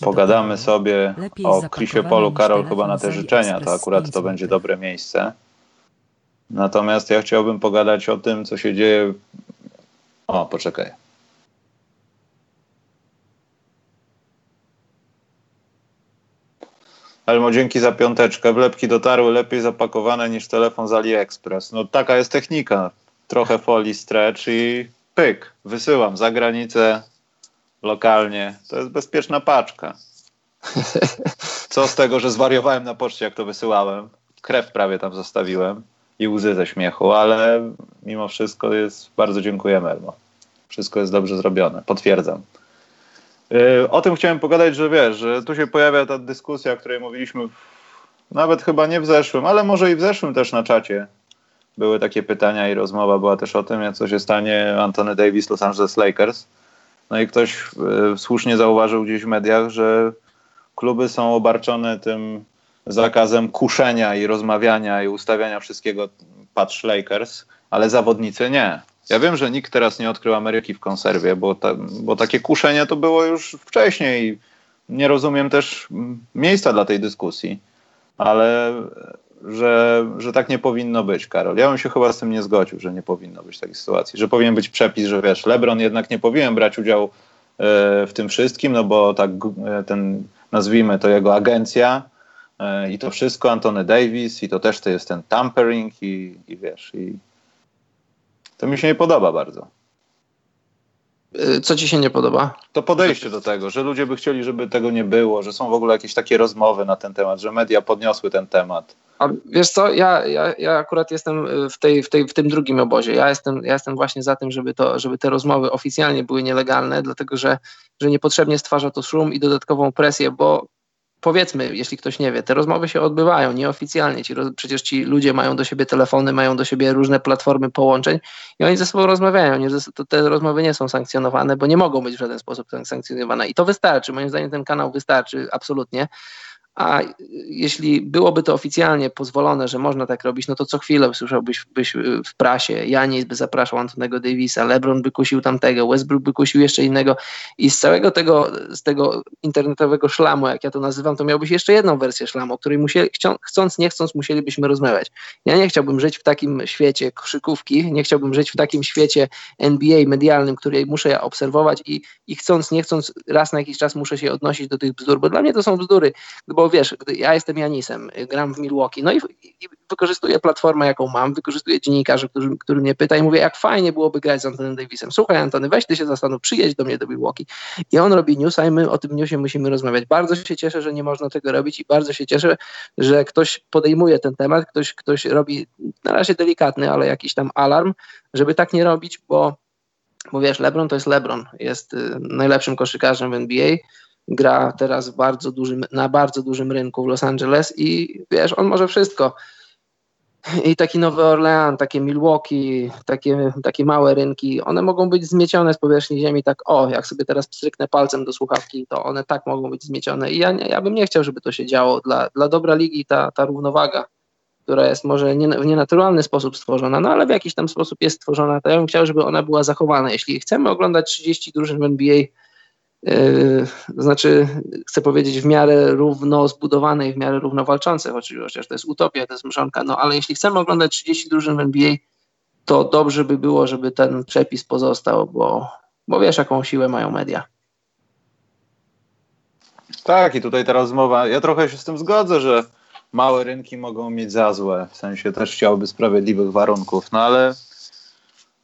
Pogadamy sobie o Chrisie Polu, Karol, chyba na te życzenia, to akurat to będzie dobre miejsce. Natomiast ja chciałbym pogadać o tym, co się dzieje. O, poczekaj. Elmo, dzięki za piąteczkę. Wlepki dotarły lepiej zapakowane niż telefon z AliExpress. No taka jest technika. Trochę folii stretch i pyk. Wysyłam za granicę lokalnie. To jest bezpieczna paczka. Co z tego, że zwariowałem na poczcie, jak to wysyłałem. Krew prawie tam zostawiłem i łzy ze śmiechu, ale mimo wszystko jest, bardzo dziękujemy Elmo. Wszystko jest dobrze zrobione, potwierdzam. Yy, o tym chciałem pogadać, że wiesz, że tu się pojawia ta dyskusja, o której mówiliśmy w, nawet chyba nie w zeszłym, ale może i w zeszłym też na czacie. Były takie pytania i rozmowa była też o tym, co się stanie Antony Davis, Los Angeles Lakers. No i ktoś e, słusznie zauważył gdzieś w mediach, że kluby są obarczone tym zakazem kuszenia i rozmawiania i ustawiania wszystkiego patrz Lakers, ale zawodnicy nie. Ja wiem, że nikt teraz nie odkrył Ameryki w konserwie, bo, ta, bo takie kuszenie to było już wcześniej. Nie rozumiem też miejsca dla tej dyskusji, ale że, że tak nie powinno być, Karol. Ja bym się chyba z tym nie zgodził, że nie powinno być takiej sytuacji, że powinien być przepis, że wiesz, LeBron jednak nie powinien brać udziału w tym wszystkim, no bo tak ten, nazwijmy to jego agencja i to wszystko, Antony Davis i to też to jest ten tampering i, i wiesz, i to mi się nie podoba bardzo. Co ci się nie podoba? To podejście do tego, że ludzie by chcieli, żeby tego nie było, że są w ogóle jakieś takie rozmowy na ten temat, że media podniosły ten temat. A wiesz co, ja, ja, ja akurat jestem w, tej, w, tej, w tym drugim obozie. Ja jestem, ja jestem właśnie za tym, żeby, to, żeby te rozmowy oficjalnie były nielegalne, dlatego że, że niepotrzebnie stwarza to szum i dodatkową presję, bo powiedzmy, jeśli ktoś nie wie, te rozmowy się odbywają nieoficjalnie. Ci, przecież ci ludzie mają do siebie telefony, mają do siebie różne platformy połączeń i oni ze sobą rozmawiają. Nie, te rozmowy nie są sankcjonowane, bo nie mogą być w żaden sposób sankcjonowane. I to wystarczy. Moim zdaniem ten kanał wystarczy absolutnie. A jeśli byłoby to oficjalnie pozwolone, że można tak robić, no to co chwilę słyszałbyś byś w prasie, Janis by zapraszał Antonego Davisa, LeBron by kusił tamtego, Westbrook by kusił jeszcze innego i z całego tego, z tego internetowego szlamu, jak ja to nazywam, to miałbyś jeszcze jedną wersję szlamu, o której musieli, chcąc, nie chcąc, musielibyśmy rozmawiać. Ja nie chciałbym żyć w takim świecie koszykówki, nie chciałbym żyć w takim świecie NBA medialnym, który muszę ja obserwować i, i chcąc, nie chcąc, raz na jakiś czas muszę się odnosić do tych bzdur, bo dla mnie to są bzdury, bo bo wiesz, ja jestem Janisem, gram w Milwaukee, no i, i wykorzystuję platformę, jaką mam, wykorzystuję dziennikarzy, którzy, który mnie pyta i mówię, jak fajnie byłoby grać z Antonem Davisem. Słuchaj Antony, weź ty się zastanów, przyjedź do mnie do Milwaukee. I on robi newsa i my o tym newsie musimy rozmawiać. Bardzo się cieszę, że nie można tego robić i bardzo się cieszę, że ktoś podejmuje ten temat, ktoś, ktoś robi na razie delikatny, ale jakiś tam alarm, żeby tak nie robić, bo bo wiesz, LeBron to jest LeBron, jest y, najlepszym koszykarzem w NBA, gra teraz bardzo dużym, na bardzo dużym rynku w Los Angeles i wiesz, on może wszystko. I taki Nowy Orlean, takie Milwaukee, takie, takie małe rynki, one mogą być zmiecione z powierzchni ziemi tak, o, jak sobie teraz stryknę palcem do słuchawki, to one tak mogą być zmiecione. I ja, ja bym nie chciał, żeby to się działo. Dla, dla dobra ligi ta, ta równowaga, która jest może nie, w nienaturalny sposób stworzona, no ale w jakiś tam sposób jest stworzona, to ja bym chciał, żeby ona była zachowana. Jeśli chcemy oglądać 30 drużyn w NBA, znaczy, chcę powiedzieć, w miarę równo zbudowane i w miarę równo walczące, chociaż to jest utopia, to jest mrzonka, no ale jeśli chcemy oglądać 30 drużyn w NBA, to dobrze by było, żeby ten przepis pozostał, bo, bo wiesz, jaką siłę mają media. Tak, i tutaj ta rozmowa, ja trochę się z tym zgodzę, że małe rynki mogą mieć za złe, w sensie też chciałby sprawiedliwych warunków, no ale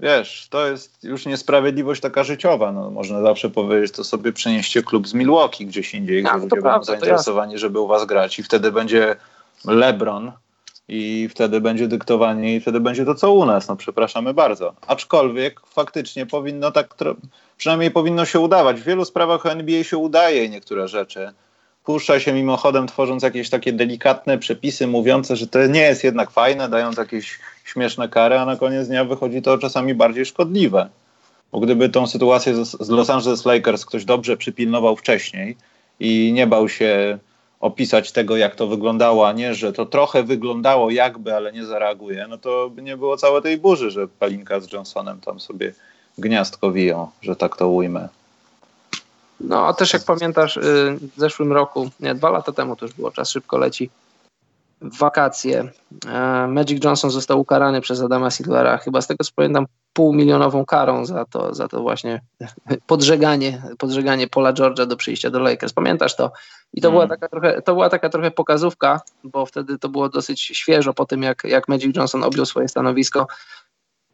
wiesz, to jest już niesprawiedliwość taka życiowa. No, można zawsze powiedzieć, to sobie przenieście klub z Milwaukee gdzieś indziej, gdzie ludzie będą zainteresowani, żeby u was grać i wtedy będzie LeBron i wtedy będzie dyktowanie i wtedy będzie to, co u nas. No przepraszamy bardzo. Aczkolwiek faktycznie powinno tak, przynajmniej powinno się udawać. W wielu sprawach NBA się udaje niektóre rzeczy puszcza się mimochodem, tworząc jakieś takie delikatne przepisy mówiące, że to nie jest jednak fajne, dając jakieś śmieszne kary, a na koniec dnia wychodzi to czasami bardziej szkodliwe. Bo gdyby tą sytuację z Los Angeles Lakers ktoś dobrze przypilnował wcześniej i nie bał się opisać tego, jak to wyglądało, a nie, że to trochę wyglądało jakby, ale nie zareaguje, no to by nie było całej tej burzy, że Palinka z Johnsonem tam sobie gniazdko wiją, że tak to ujmę. No, a też jak pamiętasz, y, w zeszłym roku, nie, dwa lata temu to już było, czas szybko leci, w wakacje e, Magic Johnson został ukarany przez Adama Silvera, chyba z tego co pamiętam półmilionową karą za to, za to właśnie podżeganie, podżeganie Paula George'a do przyjścia do Lakers. Pamiętasz to? I to, mm. była taka trochę, to była taka trochę pokazówka, bo wtedy to było dosyć świeżo po tym, jak, jak Magic Johnson objął swoje stanowisko.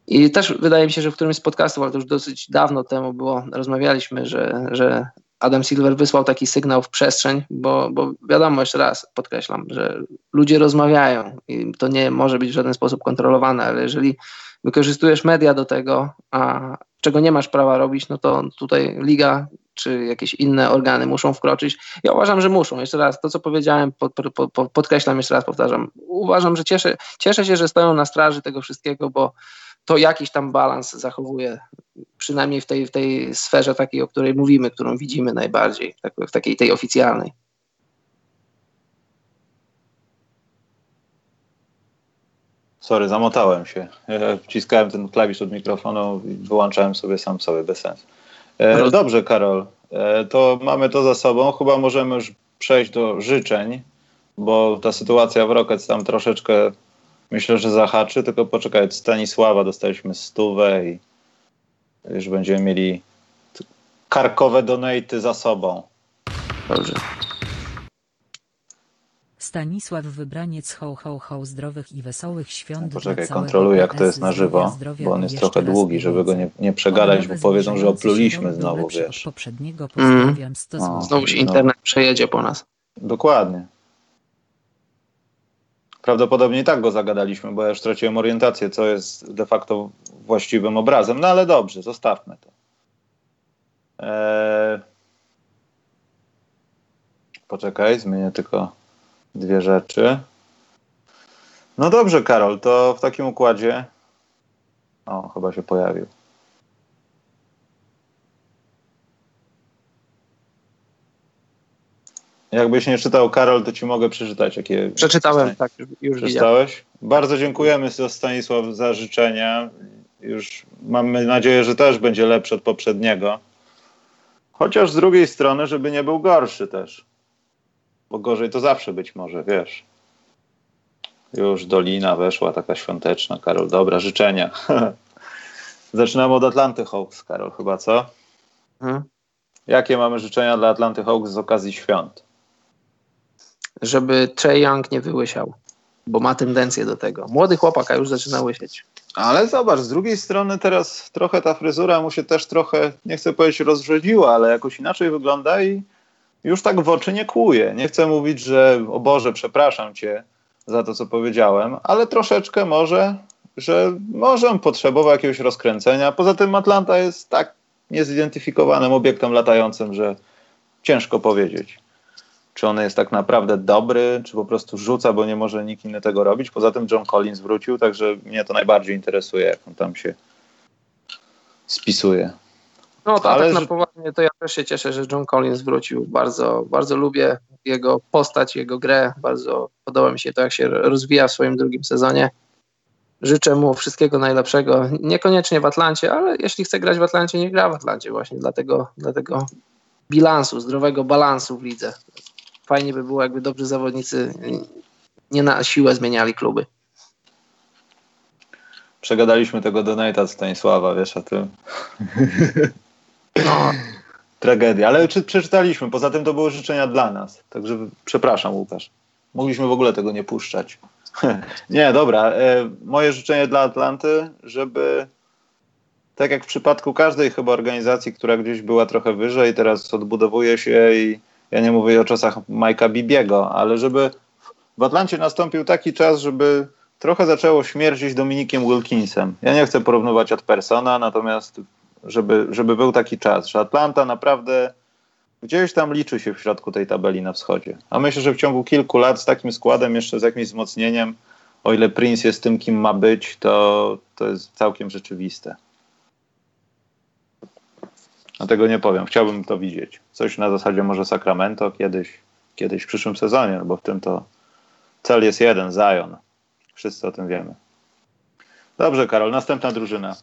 I też wydaje mi się, że w którymś z podcastów, ale to już dosyć dawno temu było, rozmawialiśmy, że, że Adam Silver wysłał taki sygnał w przestrzeń, bo, bo wiadomo, jeszcze raz podkreślam, że ludzie rozmawiają i to nie może być w żaden sposób kontrolowane, ale jeżeli wykorzystujesz media do tego, a czego nie masz prawa robić, no to tutaj liga czy jakieś inne organy muszą wkroczyć. Ja uważam, że muszą. Jeszcze raz, to co powiedziałem, pod, pod, podkreślam, jeszcze raz powtarzam. Uważam, że cieszę, cieszę się, że stoją na straży tego wszystkiego, bo to jakiś tam balans zachowuje, przynajmniej w tej, w tej sferze takiej, o której mówimy, którą widzimy najbardziej, tak, w takiej tej oficjalnej. Sorry, zamotałem się. Wciskałem ten klawisz od mikrofonu i wyłączałem sobie sam sobie bez sensu. E, dobrze, Karol. E, to mamy to za sobą. Chyba możemy już przejść do życzeń, bo ta sytuacja w Rockets tam troszeczkę Myślę, że zahaczy, tylko poczekaj, od Stanisława dostaliśmy stówę i już będziemy mieli karkowe donaty za sobą. Dobrze. Stanisław Wybraniec ho ho ho zdrowych i wesołych świąt Poczekaj, dla całego kontroluję jak to jest na żywo, zdrowia bo on jest trochę długi, żeby go nie, nie przegadać, bo powiedzą, że opluliśmy znowu, wiesz. poprzedniego Mhm. pozdrawiam 100 O. zł. Znowu się No. internet przejedzie po nas. Dokładnie. Prawdopodobnie tak go zagadaliśmy, bo ja już straciłem orientację, co jest de facto właściwym obrazem. No ale dobrze, zostawmy to. Eee... Poczekaj, zmienię tylko dwie rzeczy. No dobrze, Karol, to w takim układzie. O, chyba się pojawił. Jakbyś nie czytał, Karol, to ci mogę przeczytać, jakie. Przeczytałem, tak, już, już widziałem. Przeczytałeś? Bardzo dziękujemy Stanisław za życzenia. Już mamy nadzieję, że też będzie lepszy od poprzedniego. Chociaż z drugiej strony, żeby nie był gorszy też. Bo gorzej to zawsze być może, wiesz. Już dolina weszła, taka świąteczna. Karol, dobra, życzenia. Zaczynamy od Atlanty Hawks, Karol, chyba co? Mhm. Jakie mamy życzenia dla Atlanty Hawks z okazji świąt? Żeby Trey Young nie wyłysiał, bo ma tendencję do tego. Młody chłopak, a już zaczyna łysieć. Ale zobacz, z drugiej strony teraz trochę ta fryzura mu się też trochę, nie chcę powiedzieć rozrzedziła, ale jakoś inaczej wygląda i już tak w oczy nie kłuje. Nie chcę mówić, że o Boże, przepraszam cię za to, co powiedziałem, ale troszeczkę może, że może potrzebował jakiegoś rozkręcenia. Poza tym Atlanta jest tak niezidentyfikowanym obiektem latającym, że ciężko powiedzieć. Czy on jest tak naprawdę dobry, czy po prostu rzuca, bo nie może nikt inny tego robić. Poza tym John Collins wrócił, także mnie to najbardziej interesuje, jak on tam się spisuje. No to Ale tak na poważnie, to ja też się cieszę, że John Collins wrócił. Bardzo, bardzo lubię jego postać, jego grę. Bardzo podoba mi się to, jak się rozwija w swoim drugim sezonie. Życzę mu wszystkiego najlepszego. Niekoniecznie w Atlancie, ale jeśli chce grać w Atlancie, nie gra w Atlancie właśnie. Dlatego, dlatego bilansu, zdrowego balansu w lidze. Fajnie by było, jakby dobrzy zawodnicy nie na siłę zmieniali kluby. Przegadaliśmy tego donata Stanisława, wiesz o tym. No, Tragedia, ale czy przeczytaliśmy? Poza tym to były życzenia dla nas. Także przepraszam, Łukasz. Mogliśmy w ogóle tego nie puszczać. nie, dobra. E, moje życzenie dla Atlanty, żeby tak jak w przypadku każdej chyba organizacji, która gdzieś była trochę wyżej, teraz odbudowuje się i ja nie mówię o czasach Majka Bibiego, ale żeby w Atlancie nastąpił taki czas, żeby trochę zaczęło śmierdzić Dominikiem Wilkinsem. Ja nie chcę porównywać od persona, natomiast żeby, żeby był taki czas, że Atlanta naprawdę gdzieś tam liczy się w środku tej tabeli na wschodzie. A myślę, że w ciągu kilku lat z takim składem, jeszcze z jakimś wzmocnieniem, o ile Prince jest tym, kim ma być, to, to jest całkiem rzeczywiste. A tego nie powiem. Chciałbym to widzieć. Coś na zasadzie może Sacramento kiedyś, kiedyś w przyszłym sezonie, no bo w tym to cel jest jeden, Zion. Wszyscy o tym wiemy. Dobrze, Karol, następna drużyna.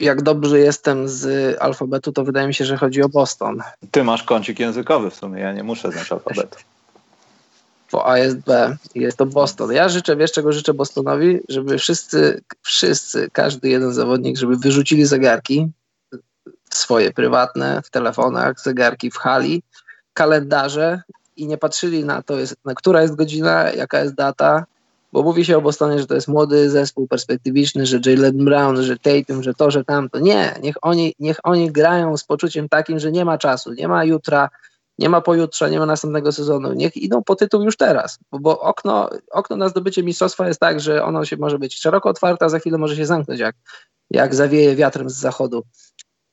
jak dobrze jestem z alfabetu, to wydaje mi się, że chodzi o Boston. Ty masz kącik językowy w sumie, ja nie muszę znać alfabetu. Po A jest B i jest to Boston. Ja życzę, wiesz czego życzę Bostonowi? Żeby wszyscy, wszyscy, każdy jeden zawodnik, żeby wyrzucili zegarki swoje prywatne w telefonach, zegarki w hali, kalendarze i nie patrzyli na to, jest, na która jest godzina, jaka jest data, bo mówi się o Bostonie, że to jest młody zespół perspektywiczny, że Jalen Brown, że Tatum, że to, że tamto. Nie, niech oni, niech oni grają z poczuciem takim, że nie ma czasu, nie ma jutra, nie ma pojutrze, nie ma następnego sezonu. Niech idą po tytuł już teraz, bo, bo okno, okno na zdobycie mistrzostwa jest tak, że ono się może być szeroko otwarte, a za chwilę może się zamknąć, jak, jak zawieje wiatrem z zachodu.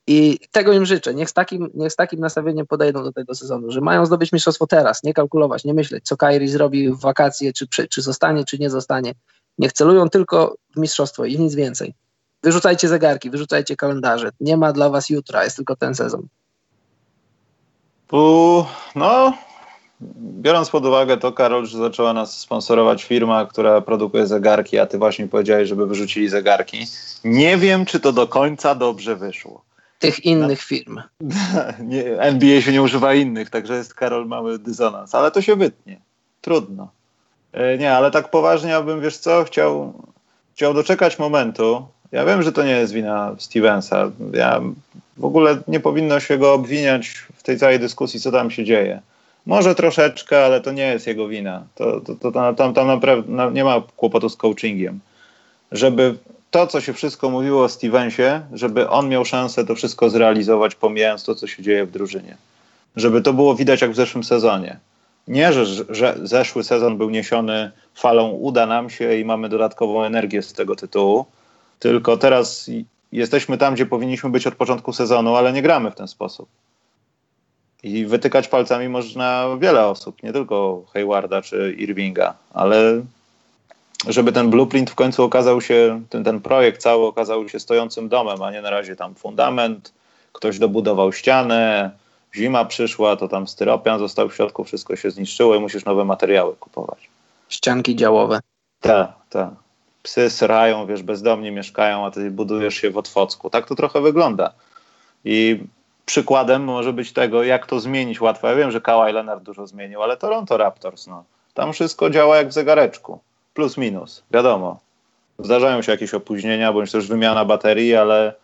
I tego im życzę. Niech z, takim, niech z takim nastawieniem podejdą do tego sezonu, że mają zdobyć mistrzostwo teraz, nie kalkulować, nie myśleć, co Kairi zrobi w wakacje, czy, czy, zostanie, czy nie zostanie. Niech celują tylko w mistrzostwo i nic więcej. Wyrzucajcie zegarki, wyrzucajcie kalendarze. Nie ma dla was jutra, jest tylko ten sezon. Tu, no, biorąc pod uwagę to, Karol, że zaczęła nas sponsorować firma, która produkuje zegarki, a ty właśnie powiedziałeś, żeby wyrzucili zegarki. Nie wiem, czy to do końca dobrze wyszło. Tych innych firm. nie, NBA się nie używa innych, także jest Karol mały dysonans, ale to się wytnie. Trudno. E, Nie, ale tak poważnie ja bym, wiesz co, chciał, chciał doczekać momentu. Ja wiem, że to nie jest wina Stevensa. Ja w ogóle nie powinno się go obwiniać w tej całej dyskusji, co tam się dzieje. Może troszeczkę, ale to nie jest jego wina. To, to, to, tam, tam naprawdę nie ma kłopotu z coachingiem. Żeby to, co się wszystko mówiło o Stevensie, żeby on miał szansę to wszystko zrealizować, pomijając to, co się dzieje w drużynie. Żeby to było widać jak w zeszłym sezonie. Nie, że, że zeszły sezon był niesiony falą uda nam się i mamy dodatkową energię z tego tytułu, tylko teraz jesteśmy tam, gdzie powinniśmy być od początku sezonu, ale nie gramy w ten sposób. I wytykać palcami można wiele osób, nie tylko Haywarda czy Irvinga, ale żeby ten blueprint w końcu okazał się, ten, ten projekt cały okazał się stojącym domem, a nie na razie tam fundament, ktoś dobudował ścianę, zima przyszła, to tam styropian został w środku, wszystko się zniszczyło i musisz nowe materiały kupować. Ścianki działowe. Tak, tak. Psy srają, wiesz, bezdomnie mieszkają, a ty budujesz się w Otwocku. Tak to trochę wygląda. I przykładem może być tego, jak to zmienić łatwo. Ja wiem, że Kawhi Leonard dużo zmienił, ale Toronto Raptors, no. Tam wszystko działa jak w zegareczku. Plus minus, wiadomo. Zdarzają się jakieś opóźnienia, bądź też wymiana baterii, ale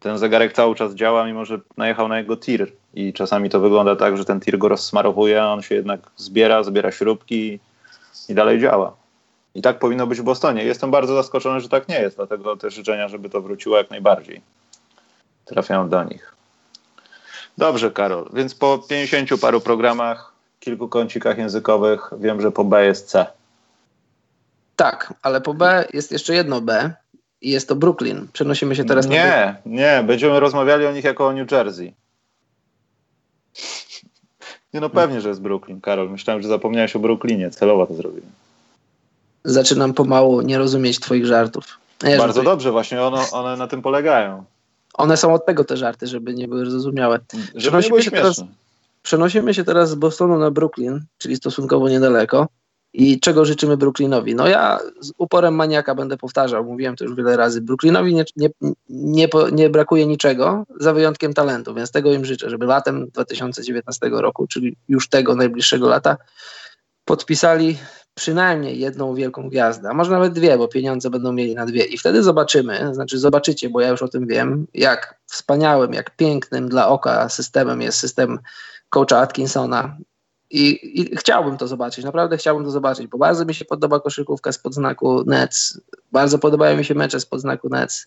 ten zegarek cały czas działa, mimo że najechał na jego tir. I czasami to wygląda tak, że ten tir go rozsmarowuje, a on się jednak zbiera, zbiera śrubki i dalej działa. I tak powinno być w Bostonie. Jestem bardzo zaskoczony, że tak nie jest, dlatego te życzenia, żeby to wróciło jak najbardziej. Trafiają do nich. Dobrze, Karol. Więc po 50 paru programach, kilku kącikach językowych, wiem, że po B jest C. Tak, ale po B jest jeszcze jedno B i jest to Brooklyn. Przenosimy się teraz nie, na Nie, nie, będziemy rozmawiali o nich jako o New Jersey. Nie no pewnie, że jest Brooklyn, Karol. Myślałem, że zapomniałeś o Brooklynie. Celowo to zrobiłem. Zaczynam pomału nie rozumieć twoich żartów. Nie, Bardzo dobrze, właśnie one, one na tym polegają. One są od tego te żarty, żeby nie były zrozumiałe. Przenosimy się, teraz, przenosimy się teraz z Bostonu na Brooklyn, czyli stosunkowo niedaleko. I czego życzymy Brooklynowi? No ja z uporem maniaka będę powtarzał, mówiłem to już wiele razy. Brooklynowi nie, nie, nie, nie, brakuje niczego, za wyjątkiem talentu, więc tego im życzę, żeby latem 2019 roku, czyli już tego najbliższego lata, podpisali przynajmniej jedną wielką gwiazdę, a może nawet dwie, bo pieniądze będą mieli na dwie. I wtedy zobaczymy, znaczy zobaczycie, bo ja już o tym wiem, jak wspaniałym, jak pięknym dla oka systemem jest system coacha Atkinsona i, I, chciałbym to zobaczyć, naprawdę chciałbym to zobaczyć, bo bardzo mi się podoba koszykówka spod znaku Nets, bardzo podobają mi się mecze spod znaku Nets.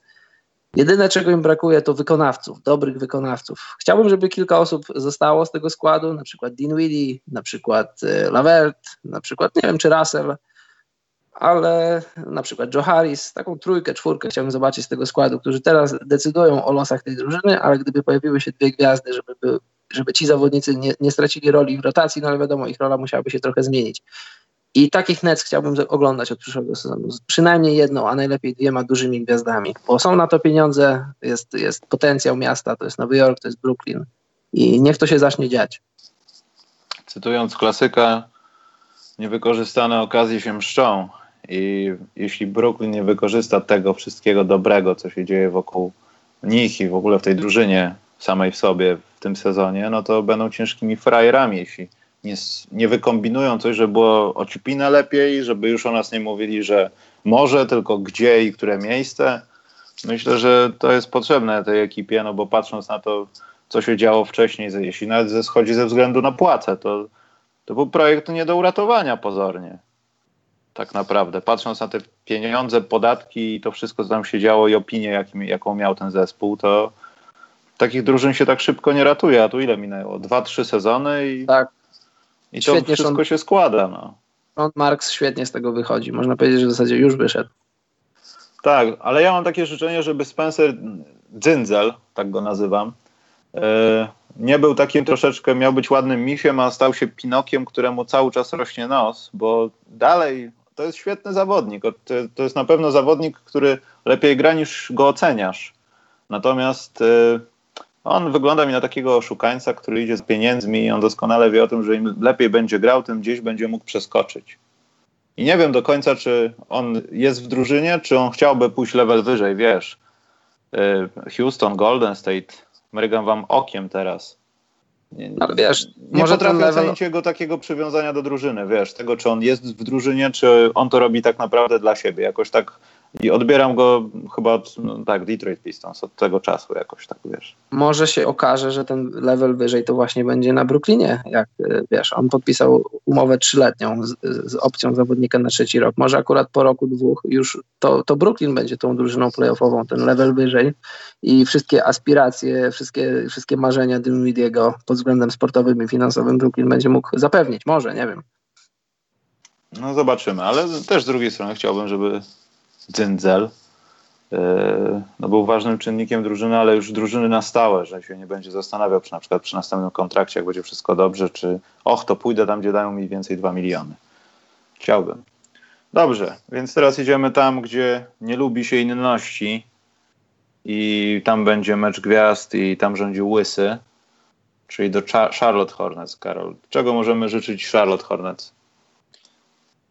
Jedyne, czego im brakuje, to wykonawców, dobrych wykonawców. Chciałbym, żeby kilka osób zostało z tego składu, na przykład Dinwiddie, na przykład e, Lavert, na przykład, nie wiem, czy Russell, ale na przykład Joe Harris, taką trójkę, czwórkę chciałbym zobaczyć z tego składu, którzy teraz decydują o losach tej drużyny, ale gdyby pojawiły się dwie gwiazdy, żeby by żeby ci zawodnicy nie, nie stracili roli w rotacji, no ale wiadomo, ich rola musiałaby się trochę zmienić. I takich Nets chciałbym oglądać od przyszłego sezonu. Przynajmniej jedną, a najlepiej dwiema dużymi gwiazdami, bo są na to pieniądze, jest, jest potencjał miasta, to jest Nowy Jork, to jest Brooklyn i niech to się zacznie dziać. Cytując klasyka, niewykorzystane okazje się mszczą i jeśli Brooklyn nie wykorzysta tego wszystkiego dobrego, co się dzieje wokół nich i w ogóle w tej drużynie samej w sobie w tym sezonie, no to będą ciężkimi frajerami, jeśli nie, nie wykombinują coś, żeby było ocipinę lepiej, żeby już o nas nie mówili, że może, tylko gdzie i które miejsce. Myślę, że to jest potrzebne tej ekipie, no bo patrząc na to, co się działo wcześniej, jeśli nawet schodzi ze względu na płacę, to, to był projekt nie do uratowania pozornie. Tak naprawdę. Patrząc na te pieniądze, podatki i to wszystko, co tam się działo i opinię, jaką miał ten zespół, to, takich drużyn się tak szybko nie ratuje, a tu ile minęło? Dwa, trzy sezony i, tak. I to świetnie wszystko się składa. No. Sean Marks świetnie z tego wychodzi. Można powiedzieć, że w zasadzie już wyszedł. Tak, ale ja mam takie życzenie, żeby Spencer Dzyndzel, tak go nazywam, e, nie był takim troszeczkę, miał być ładnym misiem, a stał się Pinokiem, któremu cały czas rośnie nos, bo dalej to jest świetny zawodnik. To jest na pewno zawodnik, który lepiej gra niż go oceniasz. Natomiast e, on wygląda mi na takiego oszukańca, który idzie z pieniędzmi i on doskonale wie o tym, że im lepiej będzie grał, tym gdzieś będzie mógł przeskoczyć. I nie wiem do końca, czy on jest w drużynie, czy on chciałby pójść level wyżej, wiesz. Y, Houston, Golden State, mrygam wam okiem teraz. Nie, Ale wiesz, nie może potrafię level... ocenić jego takiego przywiązania do drużyny, wiesz, tego, czy on jest w drużynie, czy on to robi tak naprawdę dla siebie. Jakoś tak I odbieram go chyba od, no, tak, Detroit Pistons od tego czasu jakoś, tak wiesz. Może się okaże, że ten level wyżej to właśnie będzie na Brooklynie, jak y, wiesz, on podpisał umowę trzyletnią z, z opcją zawodnika na trzeci rok. Może akurat po roku, dwóch już to, to Brooklyn będzie tą drużyną playoffową, ten level wyżej i wszystkie aspiracje, wszystkie, wszystkie marzenia Dinwidiego pod względem sportowym i finansowym Brooklyn będzie mógł zapewnić. Może, nie wiem. No zobaczymy, ale też z drugiej strony chciałbym, żeby Dzyndzel e, no był ważnym czynnikiem drużyny, ale już drużyny na stałe, że się nie będzie zastanawiał przy, na przykład przy następnym kontrakcie, jak będzie wszystko dobrze, czy och, to pójdę tam, gdzie dają mi więcej 2 miliony. Chciałbym. Dobrze, więc teraz idziemy tam, gdzie nie lubi się inności i tam będzie mecz gwiazd i tam rządzi Łysy, czyli do Charlotte Hornets, Karol. Czego możemy życzyć Charlotte Hornets?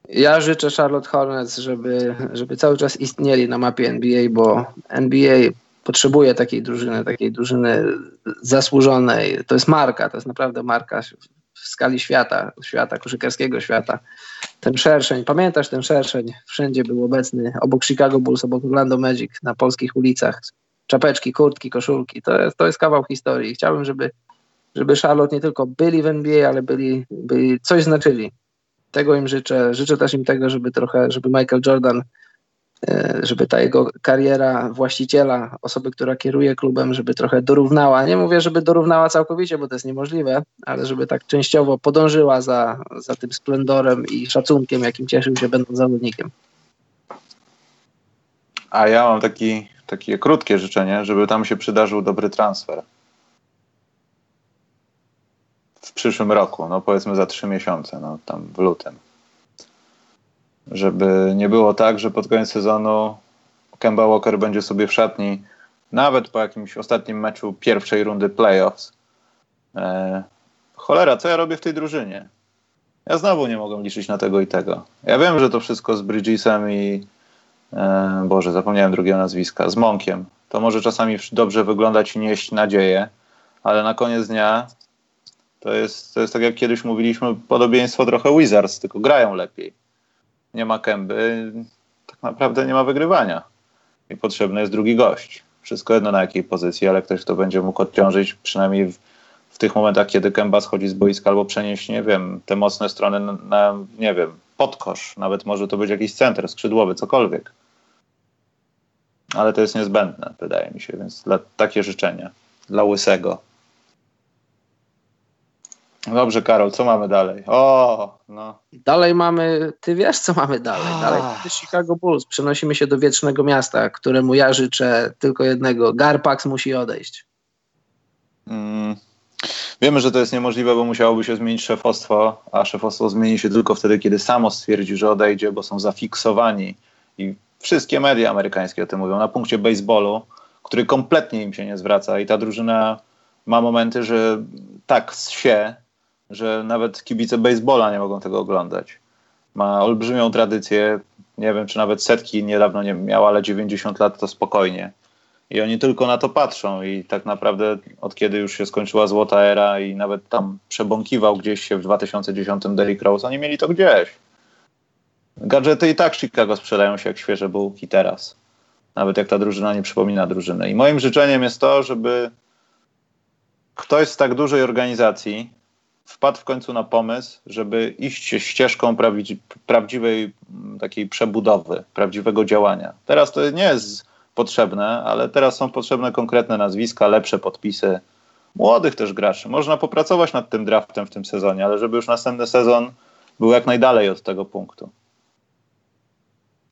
Ja życzę Charlotte Hornets, żeby, żeby cały czas istnieli na mapie NBA, bo NBA potrzebuje takiej drużyny, takiej drużyny zasłużonej. To jest marka, to jest naprawdę marka w skali świata, świata, koszykarskiego świata. Ten szerszeń, pamiętasz ten szerszeń? Wszędzie był obecny, obok Chicago Bulls, obok Orlando Magic, na polskich ulicach. Czapeczki, kurtki, koszulki. To jest, to jest kawał historii. Chciałbym, żeby, żeby Charlotte nie tylko byli w NBA, ale byli, byli coś znaczyli tego im życzę. Życzę też im tego, żeby trochę, żeby Michael Jordan, e, żeby ta jego kariera właściciela, osoby, która kieruje klubem, żeby trochę dorównała. Nie mówię, żeby dorównała całkowicie, bo to jest niemożliwe, ale żeby tak częściowo podążyła za, za tym splendorem i szacunkiem, jakim cieszył się będąc zawodnikiem. A ja mam taki, takie krótkie życzenie, żeby tam się przydarzył dobry transfer. W przyszłym roku, no powiedzmy za trzy miesiące, no tam w lutym. Żeby nie było tak, że pod koniec sezonu Kemba Walker będzie sobie w szatni, nawet po jakimś ostatnim meczu pierwszej rundy playoffs. E, cholera, co ja robię w tej drużynie? Ja znowu nie mogę liczyć na tego i tego. Ja wiem, że to wszystko z Bridgesem i e, Boże, zapomniałem drugiego nazwiska, z Monkiem. To może czasami dobrze wyglądać i nieść nadzieję, ale na koniec dnia to jest, to jest tak jak kiedyś mówiliśmy, podobieństwo trochę Wizards, tylko grają lepiej. Nie ma kęby, tak naprawdę nie ma wygrywania. I potrzebny jest drugi gość. Wszystko jedno na jakiej pozycji, ale ktoś, kto będzie mógł odciążyć przynajmniej w, w tych momentach, kiedy Kęba schodzi z boiska albo przenieść, nie wiem, te mocne strony na, na, nie wiem, podkosz. Nawet może to być jakiś center, skrzydłowy, cokolwiek. Ale to jest niezbędne, wydaje mi się, więc dla, takie życzenia dla Łysego. Dobrze, Karol, co mamy dalej? O, no. Dalej mamy, ty wiesz, co mamy dalej. Dalej mamy Chicago Bulls. Przenosimy się do wiecznego miasta, któremu ja życzę tylko jednego. Garpax musi odejść. Mm. Wiemy, że to jest niemożliwe, bo musiałoby się zmienić szefostwo, a szefostwo zmieni się tylko wtedy, kiedy samo stwierdzi, że odejdzie, bo są zafiksowani i wszystkie media amerykańskie o tym mówią, na punkcie baseballu, który kompletnie im się nie zwraca i ta drużyna ma momenty, że tak się, że nawet kibice baseballa nie mogą tego oglądać. Ma olbrzymią tradycję, nie wiem czy nawet setki niedawno nie miała, ale 90 lat to spokojnie. I oni tylko na to patrzą i tak naprawdę od kiedy już się skończyła złota era i nawet tam przebąkiwał gdzieś się w 2010 Derrick Rose, oni mieli to gdzieś. Gadżety i tak Chicago sprzedają się jak świeże bułki teraz. Nawet jak ta drużyna nie przypomina drużyny. I moim życzeniem jest to, żeby ktoś z tak dużej organizacji, wpadł w końcu na pomysł, żeby iść ścieżką prawdziwej takiej przebudowy, prawdziwego działania. Teraz to nie jest potrzebne, ale teraz są potrzebne konkretne nazwiska, lepsze podpisy, młodych też graczy. Można popracować nad tym draftem w tym sezonie, ale żeby już następny sezon był jak najdalej od tego punktu.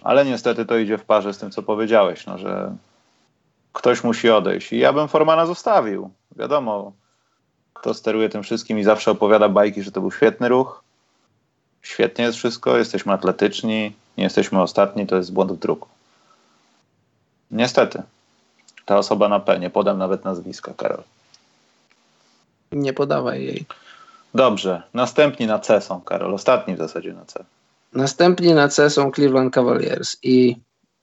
Ale niestety to idzie w parze z tym, co powiedziałeś, no, że ktoś musi odejść. I ja bym Formana zostawił. Wiadomo, kto steruje tym wszystkim i zawsze opowiada bajki, że to był świetny ruch. Świetnie jest wszystko, jesteśmy atletyczni, nie jesteśmy ostatni, to jest błąd w druku. Niestety. Ta osoba na P, nie podam nawet nazwiska, Karol. Nie podawaj jej. Dobrze. Następni na C są, Karol. Ostatni w zasadzie na C. Następni na C są Cleveland Cavaliers i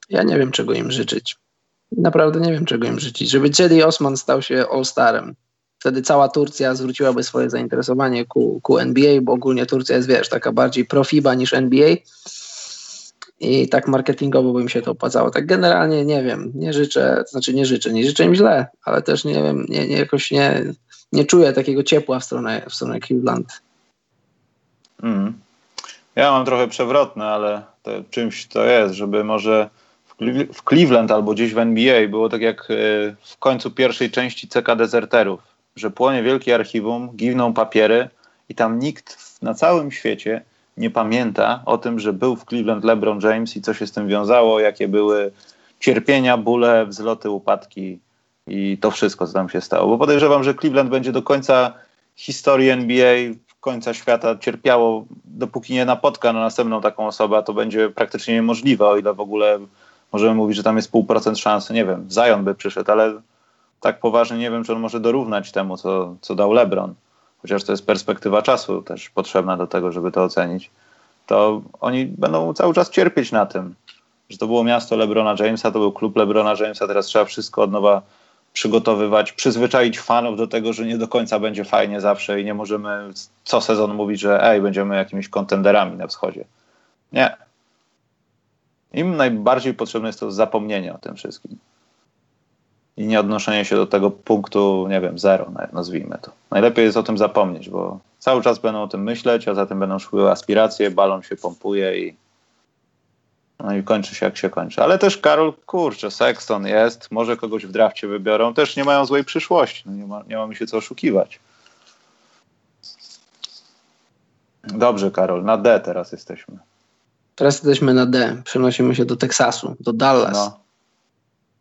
ja nie wiem, czego im życzyć. Naprawdę nie wiem, czego im życzyć. Żeby Cedi Osman stał się All-Starem wtedy cała Turcja zwróciłaby swoje zainteresowanie ku, ku NBA, bo ogólnie Turcja jest, wiesz, taka bardziej profiba niż NBA. i tak marketingowo by mi się to opłacało. Tak generalnie nie wiem, nie życzę, znaczy nie życzę, nie życzę im źle, ale też nie wiem, nie, nie jakoś nie, nie czuję takiego ciepła w stronę, w stronę Cleveland. Mm. Ja mam trochę przewrotne, ale to, czymś to jest, żeby może w Cleveland albo gdzieś w NBA było tak jak e, w końcu pierwszej części CK Deserterów, że płonie wielkie archiwum, giwną papiery i tam nikt na całym świecie nie pamięta o tym, że był w Cleveland LeBron James i co się z tym wiązało, jakie były cierpienia, bóle, wzloty, upadki i to wszystko, co tam się stało. Bo podejrzewam, że Cleveland będzie do końca historii NBA, końca świata cierpiało, dopóki nie napotka na następną taką osobę, a to będzie praktycznie niemożliwe, o ile w ogóle możemy mówić, że tam jest pół procent szansy. Nie wiem, Zion by przyszedł, ale tak poważnie nie wiem, czy on może dorównać temu, co, co dał LeBron chociaż to jest perspektywa czasu też potrzebna do tego, żeby to ocenić, to oni będą cały czas cierpieć na tym, że to było miasto LeBrona Jamesa, to był klub LeBrona Jamesa, teraz trzeba wszystko od nowa przygotowywać, przyzwyczaić fanów do tego, że nie do końca będzie fajnie zawsze i nie możemy co sezon mówić, że ej, będziemy jakimiś kontenderami na wschodzie. Nie. Im najbardziej potrzebne jest to zapomnienie o tym wszystkim i nie odnoszenie się do tego punktu, nie wiem, zero, nazwijmy to. Najlepiej jest o tym zapomnieć, bo cały czas będą o tym myśleć, a za tym będą szły aspiracje, balon się pompuje i no i kończy się jak się kończy. Ale też Karol, kurczę, Sexton jest, może kogoś w drafcie wybiorą, też nie mają złej przyszłości, no nie, ma, nie ma mi się co oszukiwać. Dobrze, Karol, na D teraz jesteśmy. Teraz jesteśmy na D. Przenosimy się do Teksasu, do Dallas. No.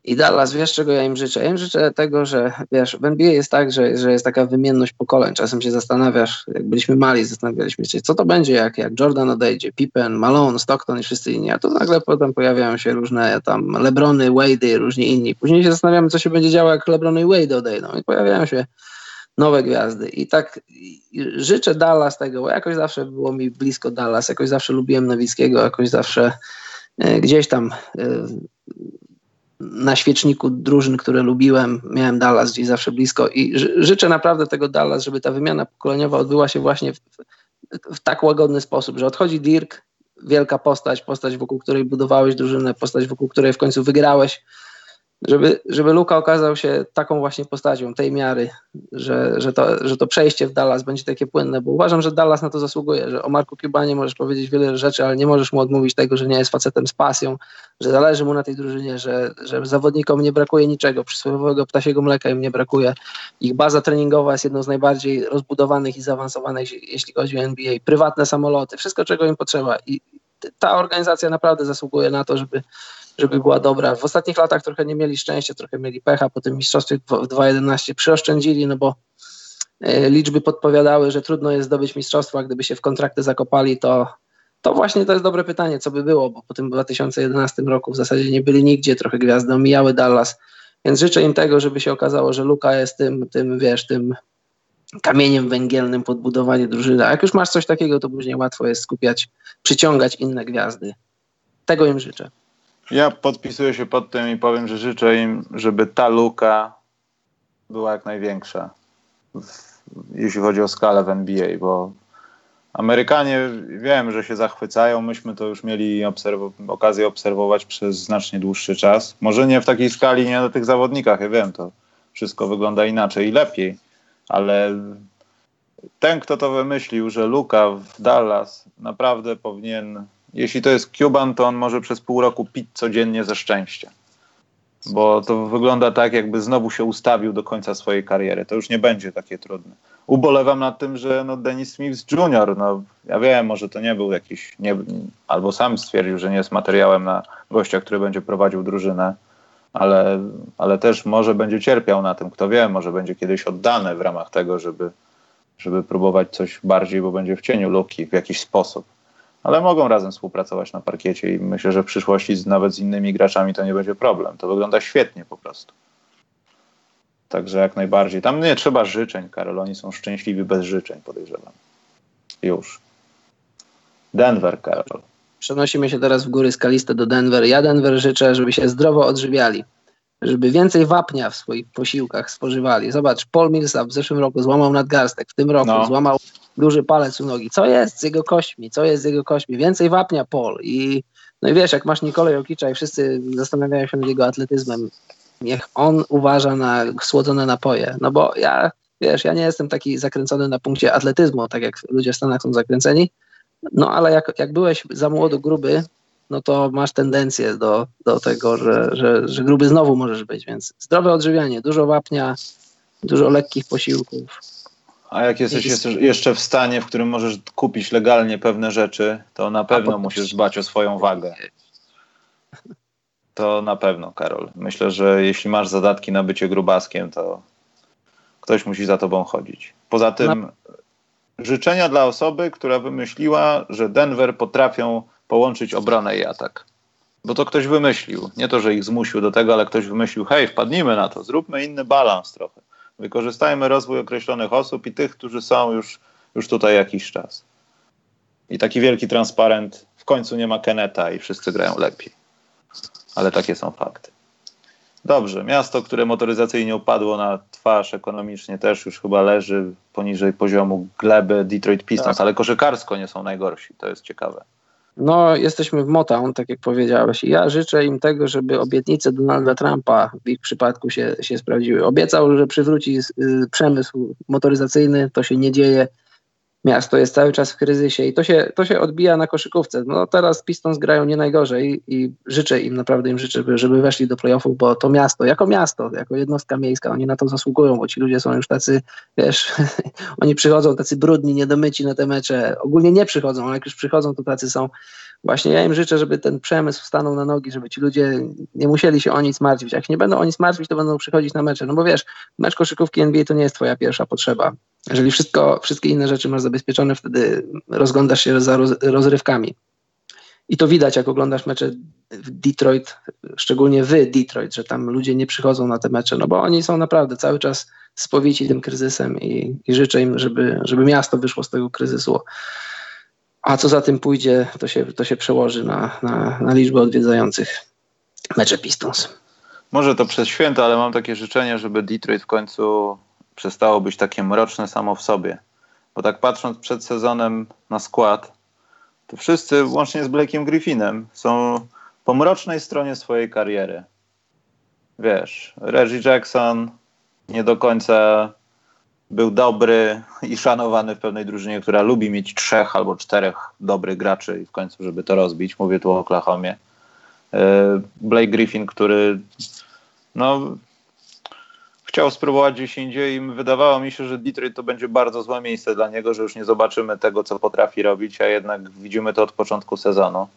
I Dallas, wiesz czego ja im życzę? Ja im życzę tego, że wiesz, w NBA jest tak, że, że jest taka wymienność pokoleń. Czasem się zastanawiasz, jak byliśmy mali, zastanawialiśmy się, co to będzie, jak, jak Jordan odejdzie, Pippen, Malone, Stockton i wszyscy inni. A to nagle potem pojawiają się różne tam Lebrony, Wade'y, różni inni. Później się zastanawiamy, co się będzie działo, jak Lebrony i Wade odejdą. I pojawiają się nowe gwiazdy. I tak życzę Dallas tego, bo jakoś zawsze było mi blisko Dallas, jakoś zawsze lubiłem Nowickiego, jakoś zawsze e, gdzieś tam e, na świeczniku drużyn, które lubiłem, miałem Dallas gdzieś zawsze blisko i życzę naprawdę tego Dallas, żeby ta wymiana pokoleniowa odbyła się właśnie w, w tak łagodny sposób, że odchodzi Dirk, wielka postać, postać wokół której budowałeś drużynę, postać wokół której w końcu wygrałeś, żeby, żeby Luka okazał się taką właśnie postacią tej miary, że, że, to, że to przejście w Dallas będzie takie płynne, bo uważam, że Dallas na to zasługuje, że o Marku Cubanie możesz powiedzieć wiele rzeczy, ale nie możesz mu odmówić tego, że nie jest facetem z pasją, że zależy mu na tej drużynie, że, że zawodnikom nie brakuje niczego, przysłowiowego ptasiego mleka im nie brakuje. Ich baza treningowa jest jedną z najbardziej rozbudowanych i zaawansowanych, jeśli chodzi o NBA. Prywatne samoloty, wszystko czego im potrzeba i ta organizacja naprawdę zasługuje na to, żeby żeby była dobra. W ostatnich latach trochę nie mieli szczęścia, trochę mieli pecha, po tym mistrzostwie w 2.11 przyoszczędzili, no bo e, liczby podpowiadały, że trudno jest zdobyć mistrzostwo, a gdyby się w kontrakty zakopali, to, to właśnie to jest dobre pytanie, co by było, bo po tym 2011 roku w zasadzie nie byli nigdzie, trochę gwiazdy omijały Dallas, więc życzę im tego, żeby się okazało, że Luka jest tym, tym wiesz, tym kamieniem węgielnym podbudowanie drużyny. A jak już masz coś takiego, to później łatwo jest skupiać, przyciągać inne gwiazdy. Tego im życzę. Ja podpisuję się pod tym i powiem, że życzę im, żeby ta luka była jak największa, jeśli chodzi o skalę w NBA, bo Amerykanie wiem, że się zachwycają. Myśmy to już mieli obserw okazję obserwować przez znacznie dłuższy czas. Może nie w takiej skali, nie na tych zawodnikach, ja wiem, to wszystko wygląda inaczej i lepiej, ale ten, kto to wymyślił, że Luka w Dallas naprawdę powinien jeśli to jest Cuban, to on może przez pół roku pić codziennie ze szczęścia. Bo to wygląda tak, jakby znowu się ustawił do końca swojej kariery. To już nie będzie takie trudne. Ubolewam nad tym, że no Dennis Smith Jr., no ja wiem, może to nie był jakiś, nie, albo sam stwierdził, że nie jest materiałem na gościa, który będzie prowadził drużynę, ale, ale też może będzie cierpiał na tym, kto wie, może będzie kiedyś oddany w ramach tego, żeby, żeby próbować coś bardziej, bo będzie w cieniu luki w jakiś sposób ale mogą razem współpracować na parkiecie i myślę, że w przyszłości z, nawet z innymi graczami to nie będzie problem. To wygląda świetnie po prostu. Także jak najbardziej. Tam nie trzeba życzeń, Karol. Oni są szczęśliwi bez życzeń, podejrzewam. Już. Denver, Karol. Przenosimy się teraz w góry skaliste do Denver. Ja Denver życzę, żeby się zdrowo odżywiali żeby więcej wapnia w swoich posiłkach spożywali. Zobacz, Paul Millsap w zeszłym roku złamał nadgarstek, w tym roku no. złamał duży palec u nogi. Co jest z jego kośćmi? Co jest z jego kośćmi? Więcej wapnia, Paul. I No i wiesz, jak masz Nikolaj Jokicza i wszyscy zastanawiają się nad jego atletyzmem, niech on uważa na słodzone napoje. No bo ja, wiesz, ja nie jestem taki zakręcony na punkcie atletyzmu, tak jak ludzie w Stanach są zakręceni, no ale jak, jak byłeś za młodo gruby, no to masz tendencję do, do tego, że, że, że gruby znowu możesz być, więc zdrowe odżywianie, dużo wapnia, dużo lekkich posiłków. A jak jesteś jeszcze w stanie, w którym możesz kupić legalnie pewne rzeczy, to na pewno musisz dbać o swoją wagę. To na pewno, Karol. Myślę, że jeśli masz zadatki na bycie grubaskiem, to ktoś musi za tobą chodzić. Poza tym życzenia dla osoby, która wymyśliła, że Denver potrafią połączyć obronę i atak. Bo to ktoś wymyślił. Nie to, że ich zmusił do tego, ale ktoś wymyślił, hej, wpadnijmy na to, zróbmy inny balans trochę. Wykorzystajmy rozwój określonych osób i tych, którzy są już, już tutaj jakiś czas. I taki wielki transparent, w końcu nie ma Keneta i wszyscy grają lepiej. Ale takie są fakty. Dobrze, miasto, które motoryzacyjnie upadło na twarz ekonomicznie też już chyba leży poniżej poziomu gleby Detroit Pistons, tak. ale koszykarsko nie są najgorsi, to jest ciekawe. No, jesteśmy w Motown, tak jak powiedziałeś. Ja życzę im tego, żeby obietnice Donalda Trumpa w ich przypadku się, się sprawdziły. Obiecał, że przywróci y, przemysł motoryzacyjny, to się nie dzieje miasto jest cały czas w kryzysie i to się, to się odbija na koszykówce. No teraz Pistons grają nie najgorzej i życzę im, naprawdę im życzę, żeby, weszli do playoffów, bo to miasto, jako miasto, jako jednostka miejska, oni na to zasługują, bo ci ludzie są już tacy, wiesz, oni przychodzą tacy brudni, niedomyci na te mecze. Ogólnie nie przychodzą, ale jak już przychodzą, to tacy są. Właśnie ja im życzę, żeby ten przemysł stanął na nogi, żeby ci ludzie nie musieli się o nic martwić. Jak nie będą o nic martwić, to będą przychodzić na mecze. No bo wiesz, mecz koszykówki NBA to nie jest twoja pierwsza potrzeba. Jeżeli wszystko, wszystkie inne rzeczy masz zabezpieczone, wtedy rozglądasz się za roz, rozrywkami. I to widać, jak oglądasz mecze w Detroit, szczególnie wy Detroit, że tam ludzie nie przychodzą na te mecze, no bo oni są naprawdę cały czas spowici tym kryzysem i, i życzę im, żeby, żeby miasto wyszło z tego kryzysu. A co za tym pójdzie, to się, to się przełoży na, na, na liczbę odwiedzających mecze Pistons. Może to przez święto, ale mam takie życzenie, żeby Detroit w końcu przestało być takie mroczne samo w sobie. Bo tak patrząc przed sezonem na skład, to wszyscy, łącznie z Blake'iem Griffinem, są po mrocznej stronie swojej kariery. Wiesz, Reggie Jackson nie do końca był dobry i szanowany w pewnej drużynie, która lubi mieć trzech albo czterech dobrych graczy i w końcu, żeby to rozbić. Mówię tu o Oklahomie. E, Blake Griffin, który no, chciał spróbować gdzieś indziej i wydawało mi się, że Detroit to będzie bardzo złe miejsce dla niego, że już nie zobaczymy tego, co potrafi robić, a jednak widzimy to od początku sezonu.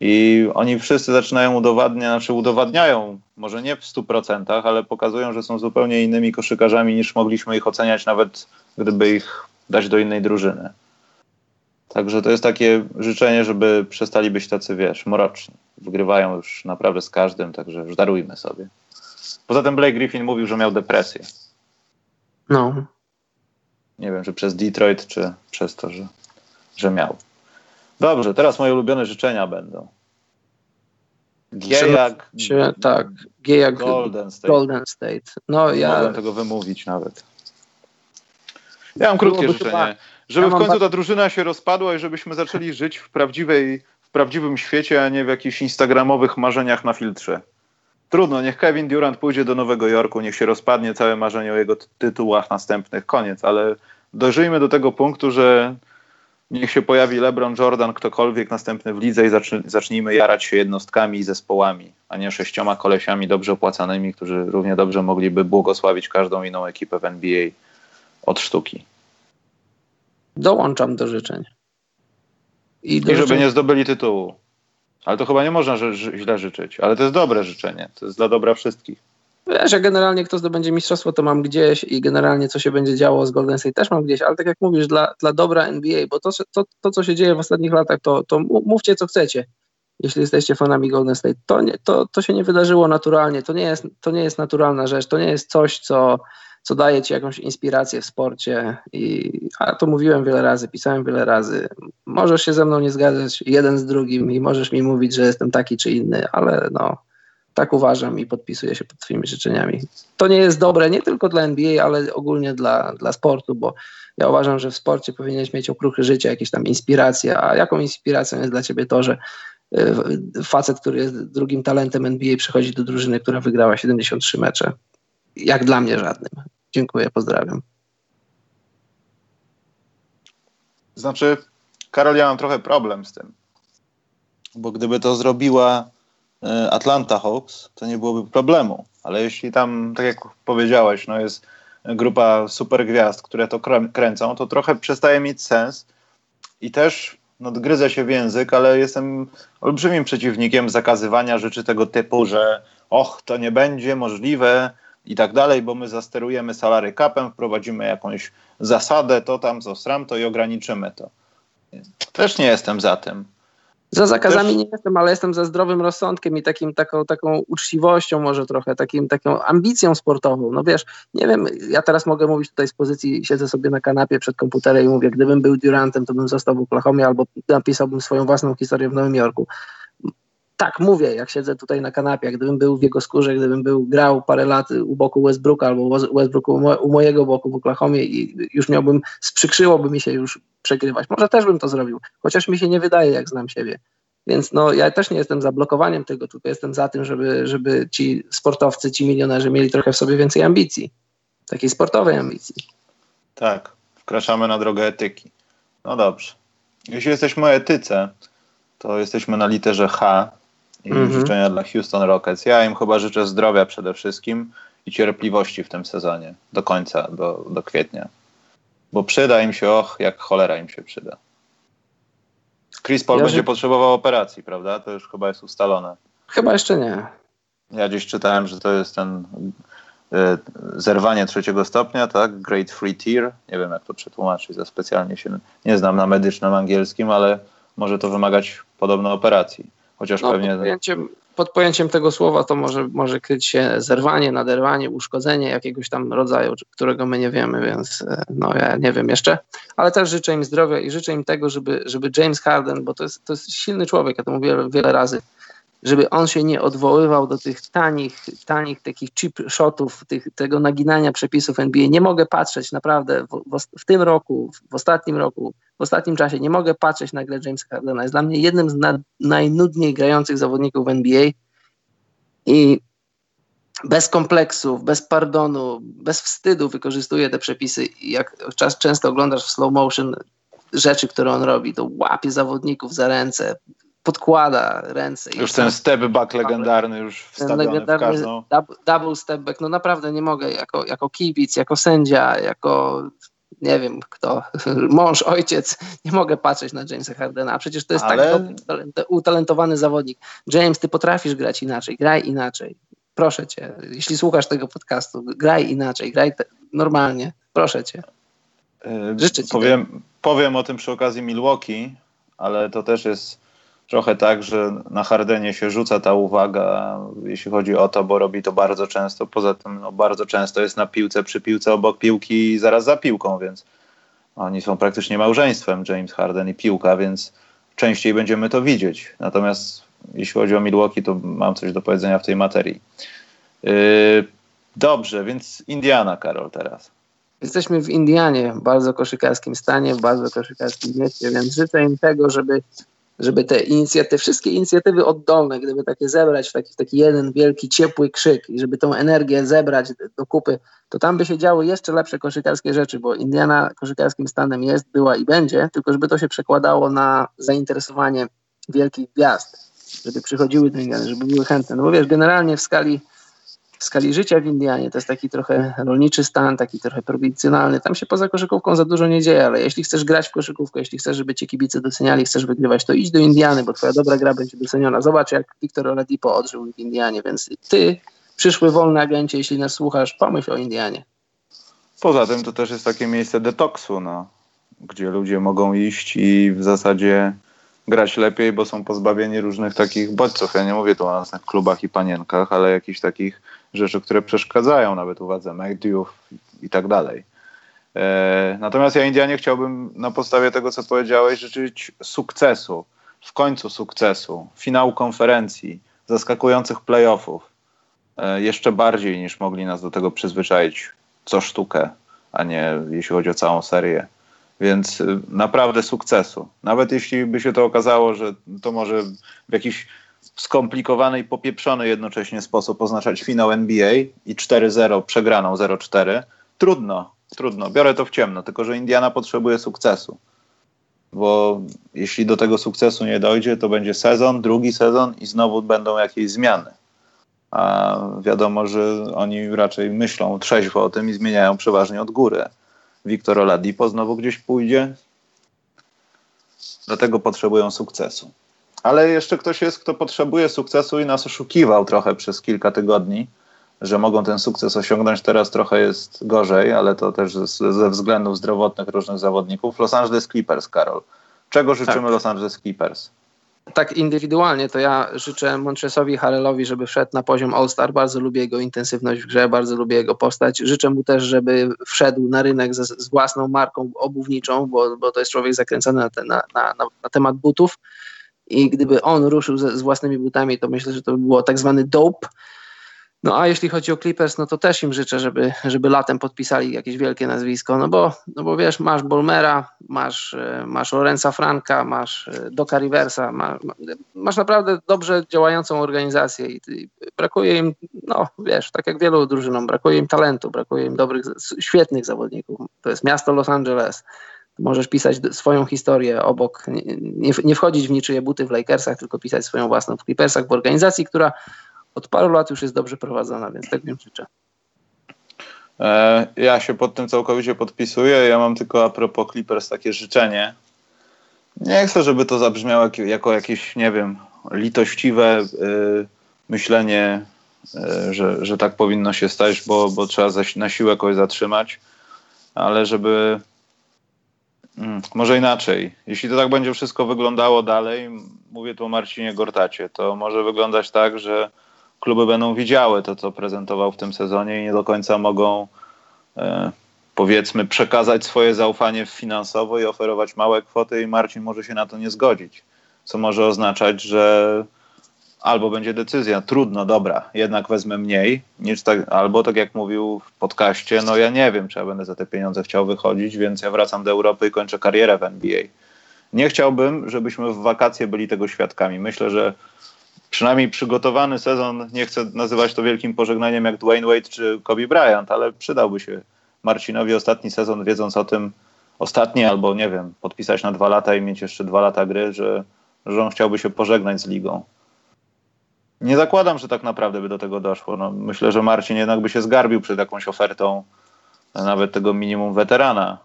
I oni wszyscy zaczynają udowadniać, znaczy udowadniają, może nie w 100%, ale pokazują, że są zupełnie innymi koszykarzami niż mogliśmy ich oceniać, nawet gdyby ich dać do innej drużyny. Także to jest takie życzenie, żeby przestali być tacy, wiesz, mroczni. Wygrywają już naprawdę z każdym, także już darujmy sobie. Poza tym Blake Griffin mówił, że miał depresję. No. Nie wiem, czy przez Detroit, czy przez to, że, że miał. Dobrze, teraz moje ulubione życzenia będą. G jak... Się, tak, G jak Golden State. Golden State. No, ja... Mogłem tego wymówić nawet. Ja mam krótkie życzenie. Chyba... Żeby ja w końcu ta drużyna się rozpadła i żebyśmy zaczęli żyć w, prawdziwej, w prawdziwym świecie, a nie w jakichś instagramowych marzeniach na filtrze. Trudno, niech Kevin Durant pójdzie do Nowego Jorku, niech się rozpadnie całe marzenie o jego tytułach następnych, koniec, ale dojrzyjmy do tego punktu, że niech się pojawi LeBron, Jordan, ktokolwiek następny w lidze i zacznijmy jarać się jednostkami i zespołami, a nie sześcioma kolesiami dobrze opłacanymi, którzy równie dobrze mogliby błogosławić każdą inną ekipę w NBA od sztuki. Dołączam do życzeń. I, do I żeby życzeń... nie zdobyli tytułu. Ale to chyba nie można źle życzyć. Ale to jest dobre życzenie. To jest dla dobra wszystkich. Wiesz, ja generalnie kto zdobędzie mistrzostwo, to mam gdzieś i generalnie co się będzie działo z Golden State też mam gdzieś, ale tak jak mówisz, dla, dla dobra NBA, bo to, to, to co się dzieje w ostatnich latach, to, to mówcie co chcecie, jeśli jesteście fanami Golden State. To, nie, to, to się nie wydarzyło naturalnie, to nie, jest, to nie jest naturalna rzecz, to nie jest coś, co, co daje ci jakąś inspirację w sporcie. I, a to mówiłem wiele razy, pisałem wiele razy. Możesz się ze mną nie zgadzać jeden z drugim i możesz mi mówić, że jestem taki czy inny, ale no, tak uważam i podpisuję się pod Twoimi życzeniami. To nie jest dobre nie tylko dla NBA, ale ogólnie dla, dla sportu, bo ja uważam, że w sporcie powinieneś mieć okruchy życia, jakieś tam inspiracje. A jaką inspiracją jest dla Ciebie to, że facet, który jest drugim talentem NBA, przychodzi do drużyny, która wygrała 73 mecze. Jak dla mnie żadnym. Dziękuję, pozdrawiam. Znaczy, Karol, ja mam trochę problem z tym. Bo gdyby to zrobiła Atlanta Hawks, to nie byłoby problemu. Ale jeśli tam, tak jak powiedziałeś, no jest grupa super gwiazd, które to kręcą, to trochę przestaje mieć sens. I też no, gryzę się w język, ale jestem olbrzymim przeciwnikiem zakazywania rzeczy tego typu, że och, to nie będzie możliwe i tak dalej, bo my zasterujemy salary capem, wprowadzimy jakąś zasadę, to tam, co sram, to i ograniczymy to. Też nie jestem za tym. Za zakazami Też... nie jestem, ale jestem za zdrowym rozsądkiem i takim, taką, taką uczciwością może trochę, takim, taką ambicją sportową. No wiesz, nie wiem, ja teraz mogę mówić tutaj z pozycji, siedzę sobie na kanapie przed komputerem i mówię, gdybym był Durantem, to bym został w Oklahomie albo napisałbym swoją własną historię w Nowym Jorku tak mówię, jak siedzę tutaj na kanapie, gdybym był w jego skórze, gdybym był grał parę lat u boku Westbrooka albo Westbrook u, mojego boku w Oklahomie i już miałbym, sprzykrzyłoby mi się już przegrywać. Może też bym to zrobił, chociaż mi się nie wydaje, jak znam siebie. Więc no, ja też nie jestem za blokowaniem tego, tylko jestem za tym, żeby, żeby ci sportowcy, ci milionerzy mieli trochę w sobie więcej ambicji. Takiej sportowej ambicji. Tak, wkraczamy na drogę etyki. No dobrze. Jeśli jesteśmy o etyce, to jesteśmy na literze H, i mm -hmm. życzenia dla Houston Rockets. Ja im chyba życzę zdrowia przede wszystkim i cierpliwości w tym sezonie do końca, do, do kwietnia. Bo przyda im się, och, jak cholera im się przyda. Chris Paul ja będzie że... potrzebował operacji, prawda? To już chyba jest ustalone. Chyba jeszcze nie. Ja gdzieś czytałem, że to jest ten y, zerwanie trzeciego stopnia, tak? Great Free Tear. Nie wiem, jak to przetłumaczyć, za specjalnie się nie znam na medycznym angielskim, ale może to wymagać podobno operacji. Chociaż no, pewnie. Pod pojęciem, pod pojęciem, tego słowa to może, może kryć się zerwanie, naderwanie, uszkodzenie jakiegoś tam rodzaju, którego my nie wiemy, więc e, no ja nie wiem jeszcze. Ale też życzę im zdrowia i życzę im tego, żeby, żeby James Harden, bo to jest, to jest silny człowiek, ja to mówię wiele razy, żeby on się nie odwoływał do tych tanich, tanich takich chip shotów, tych, tego naginania przepisów NBA. Nie mogę patrzeć naprawdę w, w, w, tym roku, w ostatnim roku, w ostatnim czasie, nie mogę patrzeć na grę Jamesa Hardena. Jest dla mnie jednym z na, najnudniej grających zawodników w NBA i bez kompleksów, bez pardonu, bez wstydu wykorzystuje te przepisy. Jak czas, często oglądasz w slow motion rzeczy, które on robi, to łapie zawodników za ręce, podkłada ręce. Już ten step back legendarny już wstawiony legendarny w każdą. Double step back, no naprawdę nie mogę jako, jako kibic, jako sędzia, jako nie wiem kto, mąż, ojciec, nie mogę patrzeć na Jamesa Hardena, a przecież to jest tak Ale... tak utalentowany zawodnik. James, ty potrafisz grać inaczej, graj inaczej. Proszę cię, jeśli słuchasz tego podcastu, graj inaczej, graj normalnie, proszę cię. Yy, Życzę ci powiem, powiem o tym przy okazji Milwaukee, ale to też jest trochę tak, że na Hardenie się rzuca ta uwaga, jeśli chodzi o to, bo robi to bardzo często. Poza tym no, bardzo często jest na piłce, przy piłce, obok piłki i zaraz za piłką, więc oni są praktycznie małżeństwem, James Harden i piłka, więc częściej będziemy to widzieć. Natomiast jeśli chodzi o Milwaukee, to mam coś do powiedzenia w tej materii. Yy, dobrze, więc Indiana, Karol, teraz. Jesteśmy w Indianie, w bardzo koszykarskim stanie, w bardzo koszykarskim mieście, więc życzę im tego, żeby żeby te inicjatywy, wszystkie inicjatywy oddolne, gdyby takie zebrać w taki, taki jeden wielki, ciepły krzyk i żeby tą energię zebrać do kupy, to tam by się działy jeszcze lepsze koszykarskie rzeczy, bo Indiana koszykarskim stanem jest, była i będzie, tylko żeby to się przekładało na zainteresowanie wielkich gwiazd, żeby przychodziły do Indiany, żeby były chętne. No bo wiesz, generalnie w skali skali życia w Indianie. To jest taki trochę rolniczy stan, taki trochę prowincjonalny. Tam się poza koszykówką za dużo nie dzieje, ale jeśli chcesz grać w koszykówkę, jeśli chcesz, żeby cię kibice doceniali, chcesz wygrywać, to idź do Indiany, bo twoja dobra gra będzie doceniona. Zobacz, jak Victor Oladipo odżył w Indianie, więc ty, przyszły wolny agencie, jeśli nas słuchasz, pomyśl o Indianie. Poza tym to też jest takie miejsce detoksu, no, gdzie ludzie mogą iść i w zasadzie grać lepiej, bo są pozbawieni różnych takich bodźców. Ja nie mówię tu o naszych klubach i panienkach, ale jakichś takich rzeczy, które przeszkadzają nawet uwadze mediów i tak dalej. E, natomiast ja Indianie chciałbym na podstawie tego, co powiedziałeś, życzyć sukcesu, w końcu sukcesu, finału konferencji, zaskakujących playoffów, e, jeszcze bardziej niż mogli nas do tego przyzwyczaić co sztukę, a nie jeśli chodzi o całą serię. Więc y, naprawdę sukcesu. Nawet jeśli by się to okazało, że to może w jakiś skomplikowany i popieprzony jednocześnie sposób oznaczać finał NBA i 4-0 przegraną 0-4, trudno, trudno. Biorę to w ciemno, tylko że Indiana potrzebuje sukcesu. Bo jeśli do tego sukcesu nie dojdzie, to będzie sezon, drugi sezon i znowu będą jakieś zmiany. A wiadomo, że oni raczej myślą trzeźwo o tym i zmieniają przeważnie od góry. Wiktor Oladipo znowu gdzieś pójdzie. Dlatego potrzebują sukcesu. Ale jeszcze ktoś jest, kto potrzebuje sukcesu i nas oszukiwał trochę przez kilka tygodni, że mogą ten sukces osiągnąć. Teraz trochę jest gorzej, ale to też ze względów zdrowotnych różnych zawodników. Los Angeles Clippers, Karol. Czego życzymy tak. Los Angeles Clippers? tak indywidualnie, to ja życzę Montresowi Harrelowi, żeby wszedł na poziom All-Star. Bardzo lubię jego intensywność w grze, bardzo lubię jego postać. Życzę mu też, żeby wszedł na rynek z, z własną marką obuwniczą, bo, bo to jest człowiek zakręcony na, te, na, na, na temat butów. I gdyby on ruszył z, z własnymi butami, to myślę, że to by było tak zwany dope no a jeśli chodzi o Clippers, no to też im życzę, żeby, żeby latem podpisali jakieś wielkie nazwisko, no bo, no bo wiesz, masz Bolmera, masz, e, masz Lorenza Franka, masz e, Doka Riversa, masz, naprawdę dobrze działającą organizację i, i brakuje im, no wiesz, tak jak wielu drużynom, brakuje im talentu, brakuje im dobrych, świetnych zawodników. To jest miasto Los Angeles. Możesz pisać swoją historię obok, nie, nie wchodzić w niczyje buty w Lakersach, tylko pisać swoją własną w Clippersach, w organizacji, która od paru lat już jest dobrze prowadzona, więc tak mi życzę. E, ja się pod tym całkowicie podpisuję. Ja mam tylko a propos Clippers takie życzenie. Nie chcę, żeby to zabrzmiało jako jakieś, nie wiem, litościwe y, myślenie, y, że, że tak powinno się stać, bo, bo trzeba na siłę kogoś zatrzymać, ale żeby. Mm, może inaczej. Jeśli to tak będzie wszystko wyglądało dalej, mówię tu o Marcinie Gortacie, to może wyglądać tak, że kluby będą widziały to, co prezentował w tym sezonie i nie do końca mogą e, powiedzmy przekazać swoje zaufanie finansowo i oferować małe kwoty i Marcin może się na to nie zgodzić. Co może oznaczać, że albo będzie decyzja, trudno, dobra, jednak wezmę mniej, niż tak, albo tak jak mówił w podcaście, no ja nie wiem, czy ja będę za te pieniądze chciał wychodzić, więc ja wracam do Europy i kończę karierę w NBA. Nie chciałbym, żebyśmy w wakacje byli tego świadkami. Myślę, że przynajmniej przygotowany sezon, nie chcę nazywać to wielkim pożegnaniem jak Dwayne Wade czy Kobe Bryant, ale przydałby się Marcinowi ostatni sezon, wiedząc o tym, ostatni albo nie wiem, podpisać na dwa lata i mieć jeszcze dwa lata gry, że, że on chciałby się pożegnać z ligą. Nie zakładam, że tak naprawdę by do tego doszło. No, myślę, że Marcin jednak by się zgarbił przed jakąś ofertą nawet tego minimum weterana,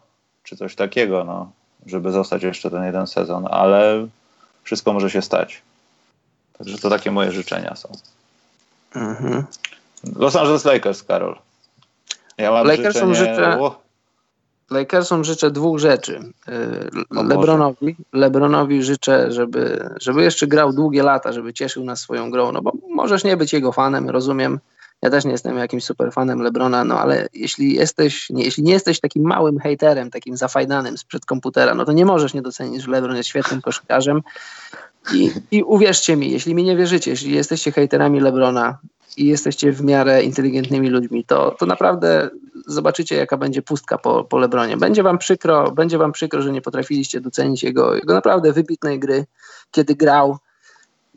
czy coś takiego, no, żeby zostać jeszcze ten jeden sezon, ale wszystko może się stać. Także to takie moje życzenia są. Mhm. Los Angeles Lakers, Karol. Ja mam Lakersom życzenie... życzę... Lakersom życzę dwóch rzeczy. Y, Lebronowi, Lebronowi życzę, żeby, żeby jeszcze grał długie lata, żeby cieszył nas swoją grą, no bo możesz nie być jego fanem, rozumiem. Ja też nie jestem jakimś super fanem Lebrona, no ale jeśli jesteś, nie, jeśli nie jesteś takim małym hejterem, takim zafajdanym sprzed komputera, no to nie możesz nie docenić, że Lebron jest świetnym koszykarzem i, I uwierzcie mi, jeśli mi nie wierzycie, jeśli jesteście hejterami Lebrona i jesteście w miarę inteligentnymi ludźmi, to, to naprawdę zobaczycie, jaka będzie pustka po, po Lebronie. Będzie wam przykro, będzie wam przykro, że nie potrafiliście docenić jego, jego naprawdę wybitnej gry, kiedy grał,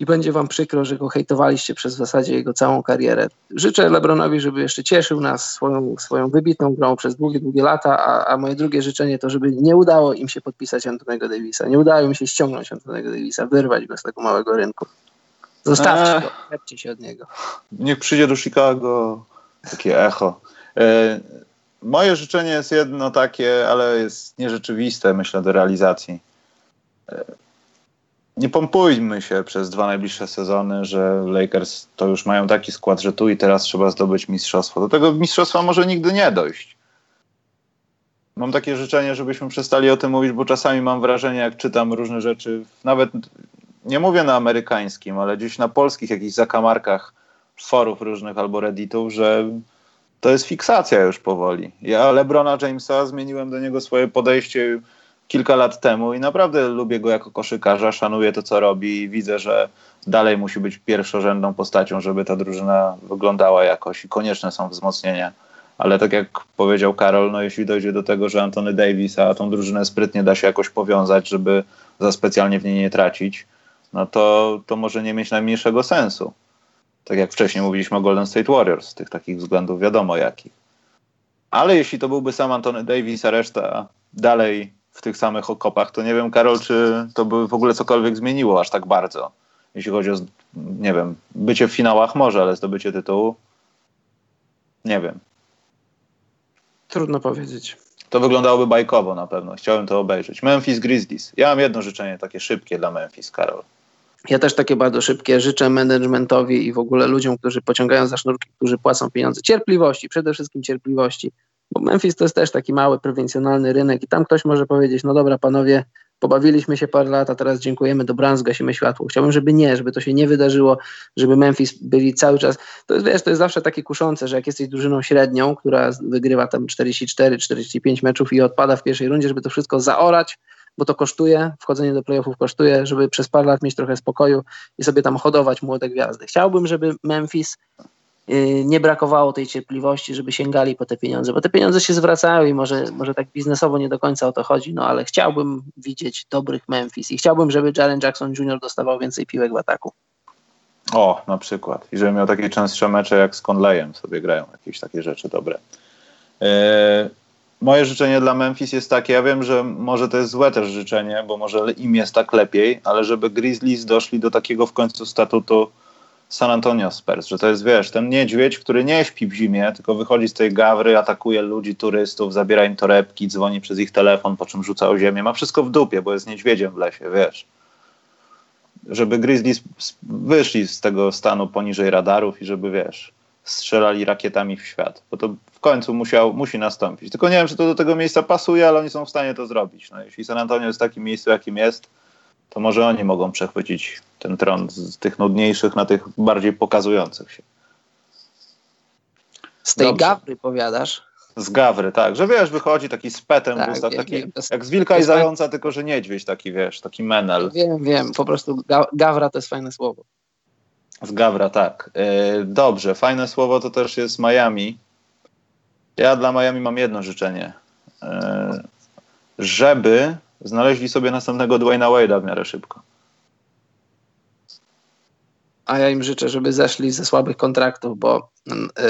i będzie wam przykro, że go hejtowaliście przez w zasadzie jego całą karierę. Życzę Lebronowi, żeby jeszcze cieszył nas swoją, swoją wybitną grą przez długie, długie lata, a, a moje drugie życzenie to, żeby nie udało im się podpisać Antonego Davisa, nie udało im się ściągnąć Antonego Davisa, wyrwać go z tego małego rynku. Zostawcie eee, go, odlepcie się od niego. Niech przyjdzie do Chicago, takie echo. E, moje życzenie jest jedno takie, ale jest nierzeczywiste, myślę, do realizacji. E, nie pompujmy się przez dwa najbliższe sezony, że Lakers to już mają taki skład, że tu i teraz trzeba zdobyć mistrzostwo. Do tego mistrzostwa może nigdy nie dojść. Mam takie życzenie, żebyśmy przestali o tym mówić, bo czasami mam wrażenie, jak czytam różne rzeczy, nawet nie mówię na amerykańskim, ale gdzieś na polskich jakichś zakamarkach forów różnych albo redditów, że to jest fiksacja już powoli. Ja Lebrona Jamesa zmieniłem do niego swoje podejście kilka lat temu i naprawdę lubię go jako koszykarza, szanuję to, co robi i widzę, że dalej musi być pierwszorzędną postacią, żeby ta drużyna wyglądała jakoś i konieczne są wzmocnienia. Ale tak jak powiedział Karol, no jeśli dojdzie do tego, że Antony Davis, a tą drużynę sprytnie da się jakoś powiązać, żeby za specjalnie w niej nie tracić, no to, to może nie mieć najmniejszego sensu. Tak jak wcześniej mówiliśmy o Golden State Warriors, z tych takich względów wiadomo jakich. Ale jeśli to byłby sam Antony Davis, a reszta dalej w tych samych okopach, to nie wiem, Karol, czy to by w ogóle cokolwiek zmieniło aż tak bardzo. Jeśli chodzi o, nie wiem, bycie w finałach może, ale zdobycie tytułu, nie wiem. Trudno powiedzieć. To wyglądałoby bajkowo na pewno. Chciałem to obejrzeć. Memphis Grizzlies. Ja mam jedno życzenie takie szybkie dla Memphis, Karol. Ja też takie bardzo szybkie życzę managementowi i w ogóle ludziom, którzy pociągają za sznurki, którzy płacą pieniądze. Cierpliwości, przede wszystkim cierpliwości. Bo Memphis to jest też taki mały, prowincjonalny rynek i tam ktoś może powiedzieć, no dobra panowie, pobawiliśmy się parę lat, a teraz dziękujemy, dobranoc, zgasimy światło. Chciałbym, żeby nie, żeby to się nie wydarzyło, żeby Memphis byli cały czas, to jest, wiesz, to jest zawsze takie kuszące, że jak jesteś drużyną średnią, która wygrywa tam 44-45 meczów i odpada w pierwszej rundzie, żeby to wszystko zaorać, bo to kosztuje, wchodzenie do playoffów kosztuje, żeby przez parę lat mieć trochę spokoju i sobie tam hodować młode gwiazdy. Chciałbym, żeby Memphis Y, nie brakowało tej cierpliwości, żeby sięgali po te pieniądze, bo te pieniądze się zwracają i może, może tak biznesowo nie do końca o to chodzi, no ale chciałbym widzieć dobrych Memphis i chciałbym, żeby Jaren Jackson Jr. dostawał więcej piłek w ataku. O, na przykład. I żeby miał takie częstsze mecze jak z Conleyem sobie grają, jakieś takie rzeczy dobre. Yy, moje życzenie dla Memphis jest takie, ja wiem, że może to jest złe też życzenie, bo może im jest tak lepiej, ale żeby Grizzlies doszli do takiego w końcu statutu San Antonio Spurs, że to jest, wiesz, ten niedźwiedź, który nie śpi w zimie, tylko wychodzi z tej gawry, atakuje ludzi, turystów, zabiera im torebki, dzwoni przez ich telefon, po czym rzuca o ziemię. Ma wszystko w dupie, bo jest niedźwiedziem w lesie, wiesz. Żeby Grizzlies wyszli z tego stanu poniżej radarów i żeby, wiesz, strzelali rakietami w świat, bo to w końcu musiał, musi nastąpić. Tylko nie wiem, czy to do tego miejsca pasuje, ale oni są w stanie to zrobić. No, jeśli San Antonio jest w takim miejscu, jakim jest, to może oni mogą przechwycić ten tron z tych nudniejszych na tych bardziej pokazujących się. Z tej Dobrze. gawry powiadasz? Z gawry, tak, że wiesz, wychodzi taki z petem, tak, wiem, taki, wiem. jak z wilka i zająca, tylko że niedźwiedź taki, wiesz, taki menel. Wiem, wiem, po prostu ga gawra to jest fajne słowo. Z gawra, tak. Yy, dobrze, fajne słowo to też jest Miami. Ja dla Miami mam jedno życzenie. Yy, żeby znaleźli sobie następnego Dwayna Wade'a w miarę szybko. A ja im życzę, żeby zeszli ze słabych kontraktów, bo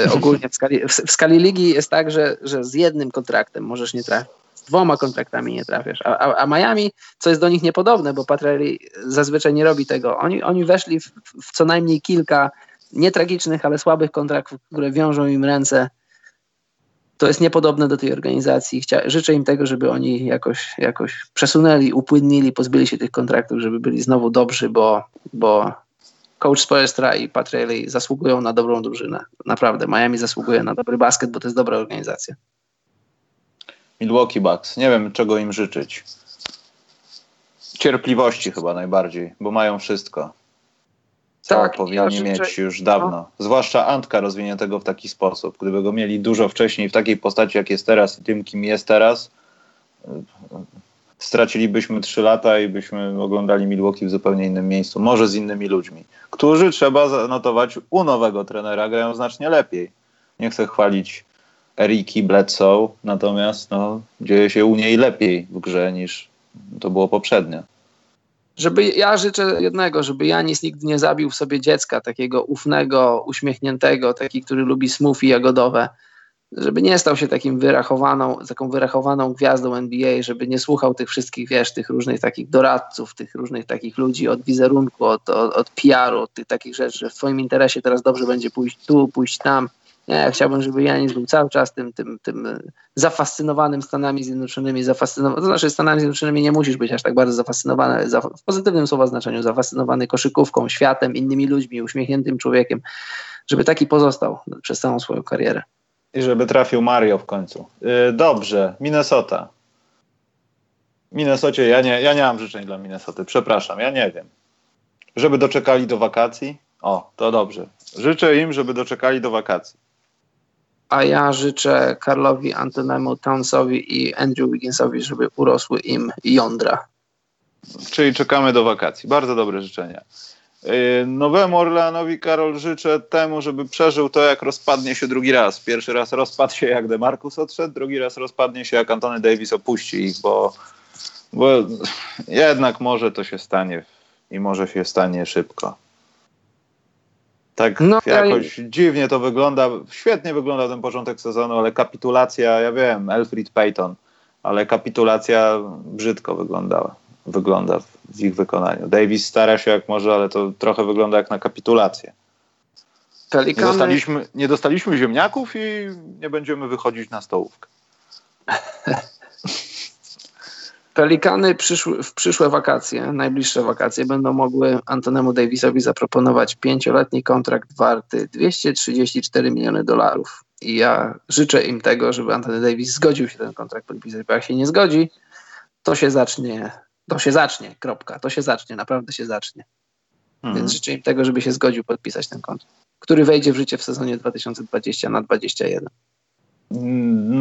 y, ogólnie w skali, w skali ligi jest tak, że, że z jednym kontraktem możesz nie trafić dwoma kontraktami nie trafiasz. A, a, a, Miami, co jest do nich niepodobne, bo Patrelli zazwyczaj nie robi tego. Oni, oni weszli w, w co najmniej kilka nietragicznych, ale słabych kontraktów, które wiążą im ręce to jest niepodobne do tej organizacji. Chcia, życzę im tego, żeby oni jakoś, jakoś przesunęli, upłynnili, pozbyli się tych kontraktów, żeby byli znowu dobrzy, bo, bo coach Spoelstra i Pat Riley zasługują na dobrą drużynę. Naprawdę, Miami zasługuje na dobry basket, bo to jest dobra organizacja. Milwaukee Bucks. Nie wiem, czego im życzyć. Cierpliwości chyba najbardziej, bo mają wszystko co tak, powinni ja mieć już dawno. No. Zwłaszcza Antka rozwiniętego w taki sposób. Gdyby go mieli dużo wcześniej w takiej postaci, jak jest teraz i tym, kim jest teraz, stracilibyśmy trzy lata i byśmy oglądali Milwaukee w zupełnie innym miejscu, może z innymi ludźmi, którzy trzeba zanotować u nowego trenera, grają znacznie lepiej. Nie chcę chwalić Eriki Bledsoe, natomiast no, dzieje się u niej lepiej w grze niż to było poprzednio. Żeby ja życzę jednego, żeby Janis nigdy nie zabił w sobie dziecka takiego ufnego, uśmiechniętego, taki, który lubi smoothie jagodowe, żeby nie stał się takim wyrachowaną, taką wyrachowaną gwiazdą NBA, żeby nie słuchał tych wszystkich, wiesz, tych różnych takich doradców, tych różnych takich ludzi od wizerunku, od, od, od PR-u, od tych takich rzeczy, że w twoim interesie teraz dobrze będzie pójść tu, pójść tam, nie, chciałbym, żeby Janis był cały czas tym, tym, tym zafascynowanym Stanami Zjednoczonymi, zafascynowany, to znaczy Stanami Zjednoczonymi nie musisz być aż tak bardzo zafascynowany, ale w pozytywnym słowa znaczeniu, zafascynowany koszykówką, światem, innymi ludźmi, uśmiechniętym człowiekiem, żeby taki pozostał przez całą swoją karierę. I żeby trafił Mario w końcu. Yy, dobrze, Minnesota. Minnesocie, ja nie, ja nie mam życzeń dla Minnesoty, przepraszam, ja nie wiem. Żeby doczekali do wakacji? O, to dobrze. Życzę im, żeby doczekali do wakacji a ja życzę Karlowi Antonemu Townsowi i Andrew Wigginsowi, żeby urosły im jądra. Czyli czekamy do wakacji. Bardzo dobre życzenia. Yy, Nowemu Orleanowi, Karol, życzę temu, żeby przeżył to, jak rozpadnie się drugi raz. Pierwszy raz rozpadł się, jak DeMarcus odszedł, drugi raz rozpadnie się, jak Antony Davis opuści ich, bo, bo jednak może to się stanie i może się stanie szybko. Tak no, jakoś ja... dziwnie to wygląda. Świetnie wygląda ten początek sezonu, ale kapitulacja, ja wiem, Elfrid Payton, ale kapitulacja brzydko wyglądała. Wygląda w ich wykonaniu. Davis stara się jak może, ale to trochę wygląda jak na kapitulację. Pelikany... Nie, dostaliśmy, nie dostaliśmy ziemniaków i nie będziemy wychodzić na stołówkę. Pelikany przyszły, w przyszłe wakacje, najbliższe wakacje, będą mogły Antonemu Davisowi zaproponować pięcioletni kontrakt warty 234 miliony dolarów. I ja życzę im tego, żeby Antony Davis zgodził się ten kontrakt podpisać, bo jak się nie zgodzi, to się zacznie, to się zacznie, kropka, to się zacznie, naprawdę się zacznie. Mhm. Więc życzę im tego, żeby się zgodził podpisać ten kontrakt, który wejdzie w życie w sezonie 2020 na 2021.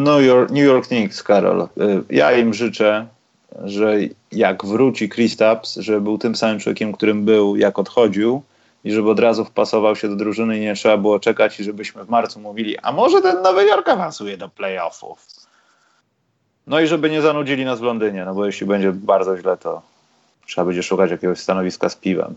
New York, New York Knicks, Karol. Y, ja im życzę, że jak wróci Kristaps, żeby był tym samym człowiekiem, którym był, jak odchodził i żeby od razu wpasował się do drużyny i nie trzeba było czekać i żebyśmy w marcu mówili, a może ten Nowy Jork awansuje do playoffów. No i żeby nie zanudzili nas w Londynie, no bo jeśli będzie bardzo źle, to trzeba będzie szukać jakiegoś stanowiska z piwem.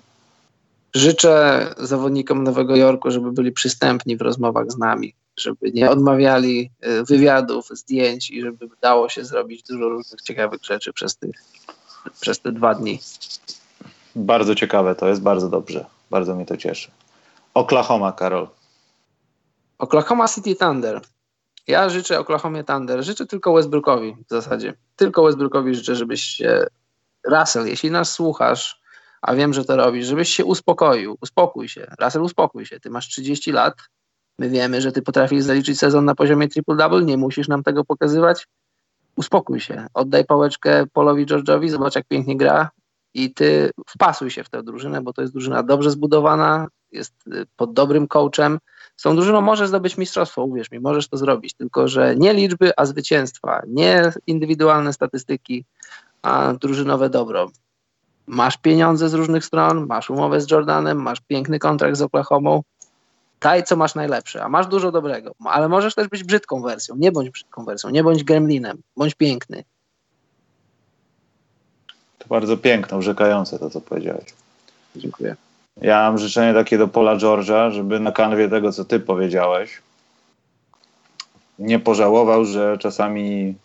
Życzę zawodnikom Nowego Jorku, żeby byli przystępni w rozmowach z nami, żeby nie odmawiali y, wywiadów, zdjęć i żeby dało się zrobić dużo różnych ciekawych rzeczy przez, tych, przez te dwa dni. Bardzo ciekawe to jest, bardzo dobrze. Bardzo mnie to cieszy. Oklahoma, Karol. Oklahoma City Thunder. Ja życzę Oklahomie Thunder. Życzę tylko Westbrookowi w zasadzie. Tylko Westbrookowi życzę, żebyś się... Russell, jeśli nas słuchasz, a wiem, że to robisz, żebyś się uspokoił. Uspokój się. Russell, uspokój się. Ty masz 30 lat, My wiemy, że ty potrafisz zaliczyć sezon na poziomie triple-double, nie musisz nam tego pokazywać. Uspokój się, oddaj pałeczkę Polowi George'owi, zobacz jak pięknie gra i ty wpasuj się w tę drużynę, bo to jest drużyna dobrze zbudowana, jest y, pod dobrym coachem. Z tą drużyną możesz zdobyć mistrzostwo, uwierz mi, możesz to zrobić, tylko że nie liczby, a zwycięstwa, nie indywidualne statystyki, a drużynowe dobro. Masz pieniądze z różnych stron, masz umowę z Jordanem, masz piękny kontrakt z Oklahomą, daj co masz najlepsze, a masz dużo dobrego, ale możesz też być brzydką wersją, nie bądź brzydką wersją, nie bądź gremlinem, bądź piękny. To bardzo piękne, urzekające to, co powiedziałeś. Dziękuję. Ja mam życzenie takie do Pola George'a, żeby na kanwie tego, co ty powiedziałeś, nie pożałował, że czasami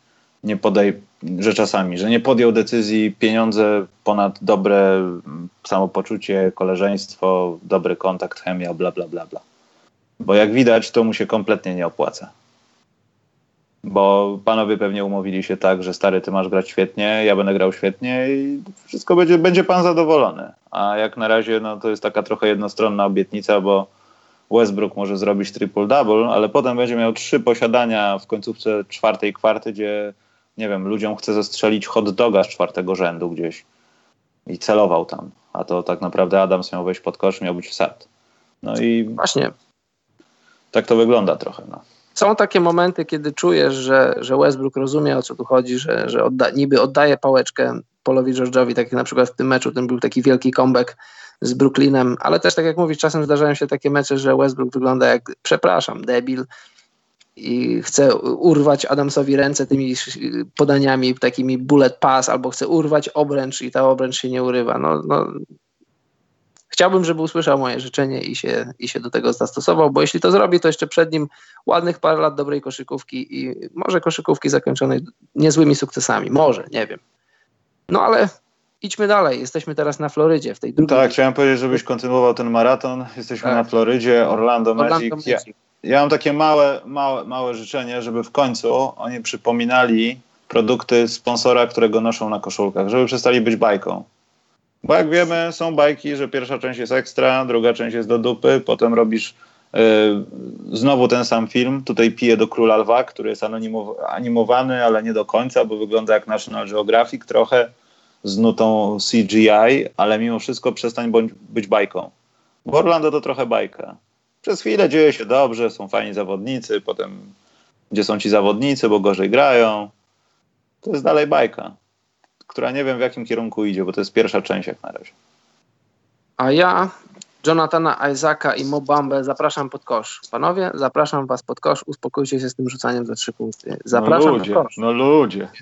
nie podej, że czasami, że nie podjął decyzji pieniądze ponad dobre samopoczucie, koleżeństwo, dobry kontakt, chemia, bla, bla, bla, bla. Bo jak widać, to mu się kompletnie nie opłaca. Bo panowie pewnie umówili się tak, że stary, ty masz grać świetnie, ja będę grał świetnie i wszystko będzie, będzie pan zadowolony. A jak na razie, no to jest taka trochę jednostronna obietnica, bo Westbrook może zrobić triple-double, ale potem będzie miał trzy posiadania w końcówce czwartej kwarty, gdzie, nie wiem, ludziom chce zestrzelić hot doga z czwartego rzędu gdzieś i celował tam. A to tak naprawdę Adams miał wejść pod kosz, miał być wsad. No i właśnie tak to wygląda trochę. No. Są takie momenty, kiedy czujesz, że, że Westbrook rozumie o co tu chodzi, że, że odda, niby oddaje pałeczkę Polowi George'owi, tak jak na przykład w tym meczu, ten był taki wielki comeback z Brooklynem, ale też tak jak mówisz, czasem zdarzają się takie mecze, że Westbrook wygląda jak, przepraszam, debil i chce urwać Adamsowi ręce tymi podaniami, takimi bullet pass, albo chce urwać obręcz i ta obręcz się nie urywa. No, no, chciałbym, żeby usłyszał moje życzenie i się, i się do tego zastosował, bo jeśli to zrobi, to jeszcze przed nim ładnych parę lat dobrej koszykówki i może koszykówki zakończonej niezłymi sukcesami. Może, nie wiem. No ale idźmy dalej. Jesteśmy teraz na Florydzie, w tej drugiej. Tak, chciałem powiedzieć, żebyś kontynuował ten maraton. Jesteśmy tak. na Florydzie, Orlando, Orlando Magic. Magic. Ja, ja mam takie małe, małe, małe życzenie, żeby w końcu oni przypominali produkty sponsora, którego noszą na koszulkach, żeby przestali być bajką. Bo jak wiemy, są bajki, że pierwsza część jest ekstra, druga część jest do dupy, potem robisz yy, znowu ten sam film. Tutaj piję do Króla Lwa, który jest animowany, ale nie do końca, bo wygląda jak National Geographic trochę z nutą CGI, ale mimo wszystko przestań bądź, być bajką. Bo Orlando to trochę bajka. Przez chwilę dzieje się dobrze, są fajni zawodnicy, potem gdzie są ci zawodnicy, bo gorzej grają. To jest dalej bajka która nie wiem w jakim kierunku idzie, bo to jest pierwsza część jak na razie. A ja Jonathana Isaaca i Mobambę zapraszam pod kosz. Panowie, zapraszam was pod kosz, uspokójcie się z tym rzucaniem za trzy punkty. Zapraszam no ludzie, pod kosz. No ludzie.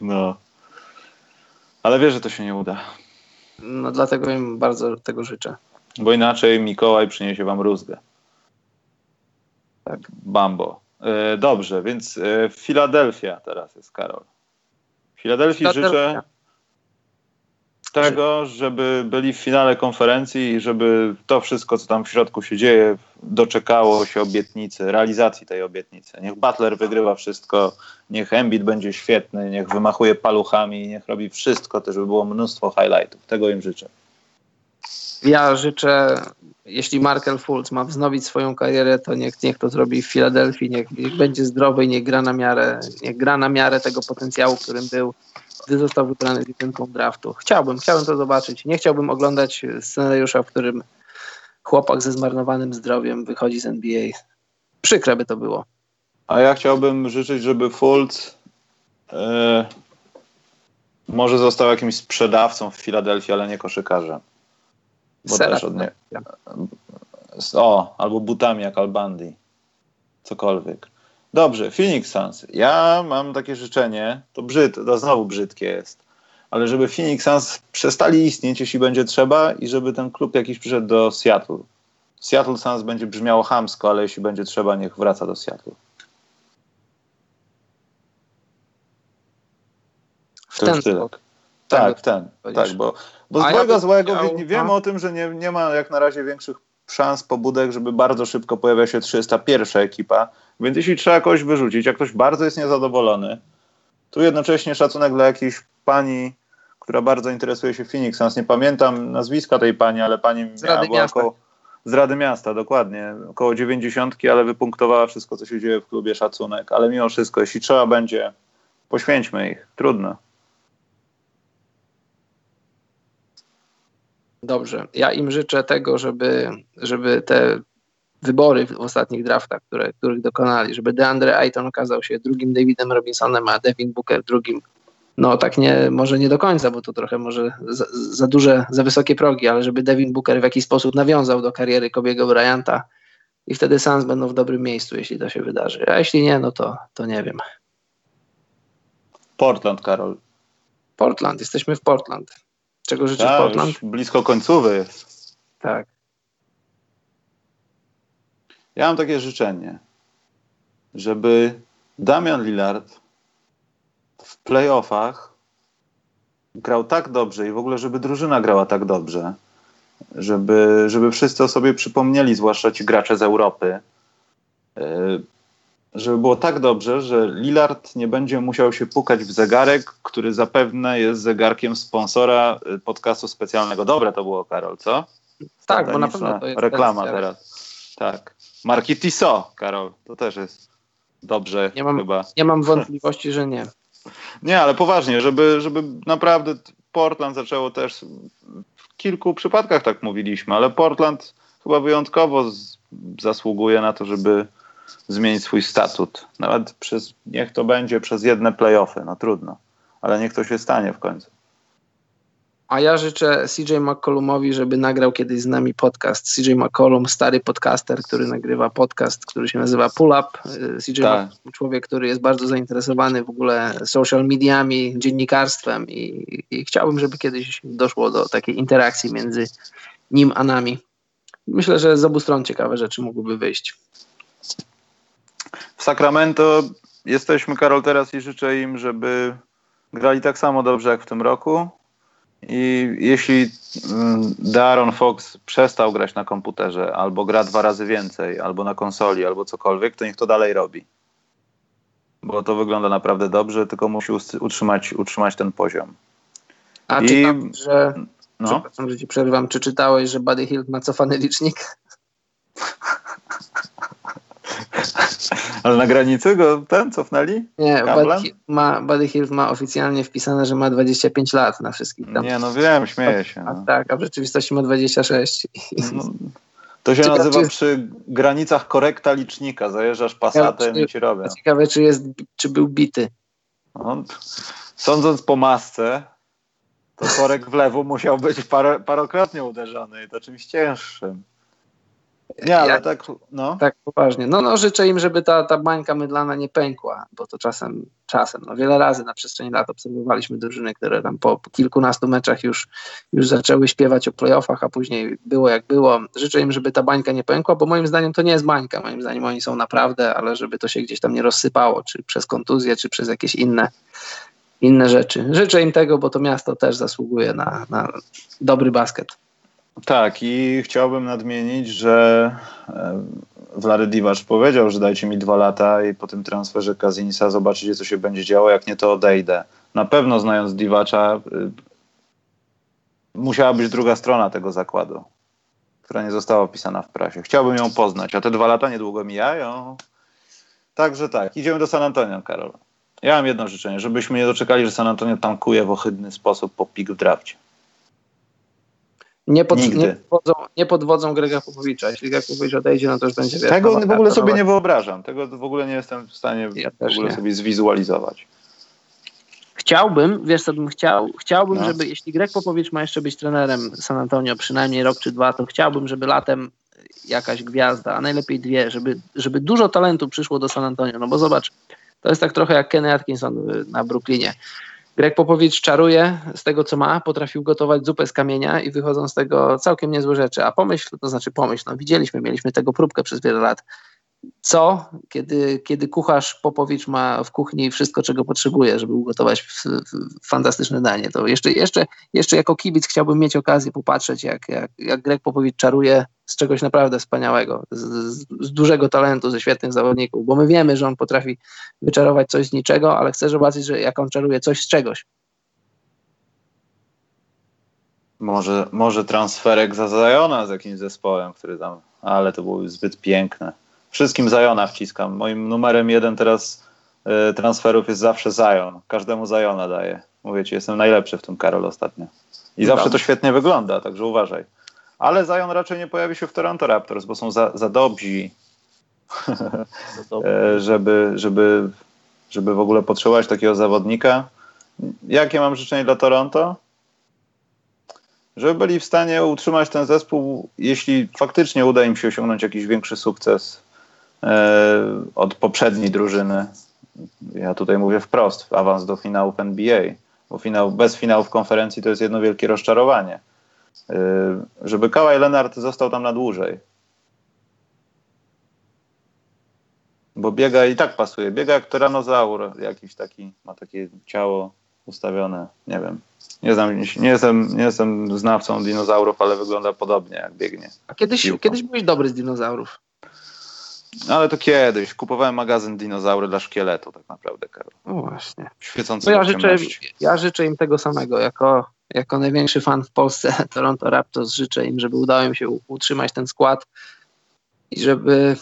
No. Ale wiesz, że to się nie uda. No dlatego im bardzo tego życzę. Bo inaczej Mikołaj przyniesie wam rózgę. Tak. Bambo. E, dobrze, więc e, Filadelfia teraz jest Karol. Filadelfii życzę tego, żeby byli w finale konferencji i żeby to wszystko, co tam w środku się dzieje, doczekało się obietnicy, realizacji tej obietnicy. Niech Butler wygrywa wszystko, niech Embiid będzie świetny, niech wymachuje paluchami, niech robi wszystko, też żeby było mnóstwo highlightów. Tego im życzę. Ja życzę, jeśli Markel Fultz ma wznowić swoją karierę, to niech, niech to zrobi w Filadelfii, niech, niech będzie zdrowy i niech gra na miarę, niech gra na miarę tego potencjału, którym był, gdy został wybrany licenką draftu. Chciałbym, chciałbym to zobaczyć. Nie chciałbym oglądać scenariusza, w którym chłopak ze zmarnowanym zdrowiem wychodzi z NBA. Przykre by to było. A ja chciałbym życzyć, żeby Fultz e, może został jakimś sprzedawcą w Filadelfii, ale nie koszykarzem. Bo Sera. też od nie... O, albo butami jak Albandi. Cokolwiek. Dobrze, Phoenix Suns. Ja mam takie życzenie, to brzyd, to znowu brzydkie jest, ale żeby Phoenix Suns przestali istnieć, jeśli będzie trzeba i żeby ten klub jakiś przyszedł do Seattle. Seattle Suns będzie brzmiało chamsko, ale jeśli będzie trzeba, niech wraca do Seattle. W To ten już tyle. sposób. Tak, w ten. Tak, bo, bo A ja złego, złego wi- wiemy no. o tym, że nie, nie ma jak na razie większych szans, pobudek, żeby bardzo szybko pojawia się 301 ekipa, więc jeśli trzeba kogoś wyrzucić, jak ktoś bardzo jest niezadowolony, tu jednocześnie szacunek dla jakiejś pani, która bardzo interesuje się Phoenix Suns, nie pamiętam nazwiska tej pani, ale pani Z miała Rady była Miasta. około, z Rady Miasta, dokładnie, około 90, ale wypunktowała wszystko, co się dzieje w klubie, szacunek, ale mimo wszystko, jeśli trzeba będzie, poświęćmy ich, trudno. Dobrze. Ja im życzę tego, żeby, żeby te wybory w ostatnich draftach, które, których dokonali, żeby DeAndre Ayton okazał się drugim Davidem Robinsonem, a Devin Booker drugim. No tak nie, może nie do końca, bo to trochę może za, za duże, za wysokie progi, ale żeby Devin Booker w jakiś sposób nawiązał do kariery Kobiego Bryanta i wtedy Suns będą w dobrym miejscu, jeśli to się wydarzy. A jeśli nie, no to, to nie wiem. Portland, Karol. Portland, jesteśmy w Portland. Czego życzysz Tak, Portland? blisko końcówy jest. Tak. Ja mam takie życzenie, żeby Damian Lillard w playoffach grał tak dobrze i w ogóle, żeby drużyna grała tak dobrze, żeby, żeby wszyscy o sobie przypomnieli, zwłaszcza ci gracze z Europy, yy, żeby było tak dobrze, że Lillard nie będzie musiał się pukać w zegarek, który zapewne jest zegarkiem sponsora y, podcastu specjalnego. Dobre to było, Karol, co? Tak, bo na pewno to jest reklama teraz- teraz. Tak. Marki Tissot, Karol, to też jest dobrze Nie mam- chyba. Nie mam wątpliwości, że nie. Nie, ale poważnie, żeby, żeby naprawdę Portland zaczęło też w kilku przypadkach tak mówiliśmy, ale Portland chyba wyjątkowo z, zasługuje na to, żeby zmienić swój statut. Nawet przez, niech to będzie przez jedne playoffy, no trudno, ale niech to się stanie w końcu. A ja życzę CJ McCollumowi, żeby nagrał kiedyś z nami podcast. CJ McCollum, stary podcaster, który nagrywa podcast, który się nazywa Pull Up. Y, CJ Tak. Człowiek, który jest bardzo zainteresowany w ogóle social mediami, dziennikarstwem i, i chciałbym, żeby kiedyś doszło do takiej interakcji między nim a nami. Myślę, że z obu stron ciekawe rzeczy mogłyby wyjść. W Sacramento jesteśmy, Karol, teraz i życzę im, żeby grali tak samo dobrze jak w tym roku. I jeśli mm, Darren Fox przestał grać na komputerze, albo gra dwa razy więcej, albo na konsoli, albo cokolwiek, to niech to dalej robi. Bo to wygląda naprawdę dobrze, tylko musi utrzymać, utrzymać ten poziom. A I- czytam, że, No. przepraszam, że ci przerwam, czy czytałeś, że Buddy Hield ma cofany licznik? Ale na granicy go ten cofnęli? Nie? Buddy ma, Buddy Hield ma oficjalnie wpisane, że ma 25 lat na wszystkich tam. Nie, no wiem, śmieję się. A No. tak, a w rzeczywistości ma 26. No, to się Ciekawe, nazywa czy- przy granicach korekta licznika. Zajeżdżasz pasatem i ci robią. Ciekawe, czy, jest, czy był bity. No, sądząc po masce, to korek w lewo musiał być parę, parokrotnie uderzony i to czymś cięższym. Nie, ale Ja- tak, no. Tak, poważnie. No, no życzę im, żeby ta, ta bańka mydlana nie pękła, bo to czasem, czasem, no wiele razy na przestrzeni lat obserwowaliśmy drużyny, które tam po, po kilkunastu meczach już, już zaczęły śpiewać o playoffach, a później było jak było. Życzę im, żeby ta bańka nie pękła, bo moim zdaniem to nie jest bańka, moim zdaniem oni są naprawdę, ale żeby to się gdzieś tam nie rozsypało, czy przez kontuzję, czy przez jakieś inne, inne rzeczy. Życzę im tego, bo to miasto też zasługuje na, na dobry basket. Tak, i chciałbym nadmienić, że e, Vlady Divac powiedział, że dajcie mi dwa lata i po tym transferze Kazinsa zobaczycie, co się będzie działo, jak nie to odejdę. Na pewno znając Divacza, y, musiała być druga strona tego zakładu, która nie została opisana w prasie. Chciałbym ją poznać, a te dwa lata niedługo mijają. Także tak, idziemy do San Antonio, Karol. Ja mam jedno życzenie, żebyśmy nie doczekali, że San Antonio tankuje w ohydny sposób po pik w drafcie. Nie, pod, Nigdy. nie, podwodzą, nie podwodzą Grega Popowicza. Jeśli Greg Popowicz odejdzie, no to już będzie wiesz, Tego nowa w ogóle sobie nie wyobrażam. Tego w ogóle nie jestem w stanie Ja w ogóle nie. sobie zwizualizować. Chciałbym, wiesz co bym chciał? Chciałbym, No. żeby jeśli Greg Popowicz ma jeszcze być trenerem San Antonio przynajmniej rok czy dwa, to chciałbym, żeby latem jakaś gwiazda, a najlepiej dwie, żeby, żeby dużo talentu przyszło do San Antonio. No bo zobacz, to jest tak trochę jak Kenny Atkinson y, na Brooklynie. Greg Popowicz czaruje z tego, co ma, potrafił gotować zupę z kamienia i wychodzą z tego całkiem niezłe rzeczy. A pomyśl, to znaczy pomyśl, no widzieliśmy, mieliśmy tego próbkę przez wiele lat. Co, kiedy, kiedy kucharz Popowicz ma w kuchni wszystko, czego potrzebuje, żeby ugotować f, f, fantastyczne danie, to jeszcze, jeszcze, jeszcze jako kibic chciałbym mieć okazję popatrzeć, jak, jak, jak Greg Popowicz czaruje z czegoś naprawdę wspaniałego, z, z, z dużego talentu, ze świetnych zawodników, bo my wiemy, że on potrafi wyczarować coś z niczego, ale chcę zobaczyć, że jak on czaruje coś z czegoś. Może, może transferek za Zajona z jakimś zespołem, który tam, ale to byłoby zbyt piękne. Wszystkim Zajona wciskam. Moim numerem jeden teraz y, transferów jest zawsze Zajon. Każdemu Zajona daję. Mówię ci, jestem najlepszy w tym Karol ostatnio. I zawsze to świetnie wygląda, także uważaj. Ale Zajon raczej nie pojawi się w Toronto Raptors, bo są za, za dobrzy, e, żeby, żeby, żeby w ogóle potrzebować takiego zawodnika. Jakie mam życzenie dla Toronto? Żeby byli w stanie utrzymać ten zespół, jeśli faktycznie uda im się osiągnąć jakiś większy sukces e, od poprzedniej drużyny. Ja tutaj mówię wprost, awans do finałów NBA, bo finał, bez finałów konferencji to jest jedno wielkie rozczarowanie. E, żeby Kawhi Leonard został tam na dłużej. Bo biega i tak pasuje. Biega jak tyranozaur, jakiś taki, ma takie ciało ustawione, nie wiem. Nie znam, nie jestem, nie jestem znawcą dinozaurów, ale wygląda podobnie jak biegnie. A kiedyś, Piłką. kiedyś byłeś dobry z dinozaurów. Ale to kiedyś. Kupowałem magazyn Dinozaury dla szkieletu tak naprawdę, Karol. No właśnie. Świecący To ja życzę, ja życzę im tego samego. Jako, jako największy fan w Polsce Toronto Raptors życzę im, żeby udało im się utrzymać ten skład i żeby,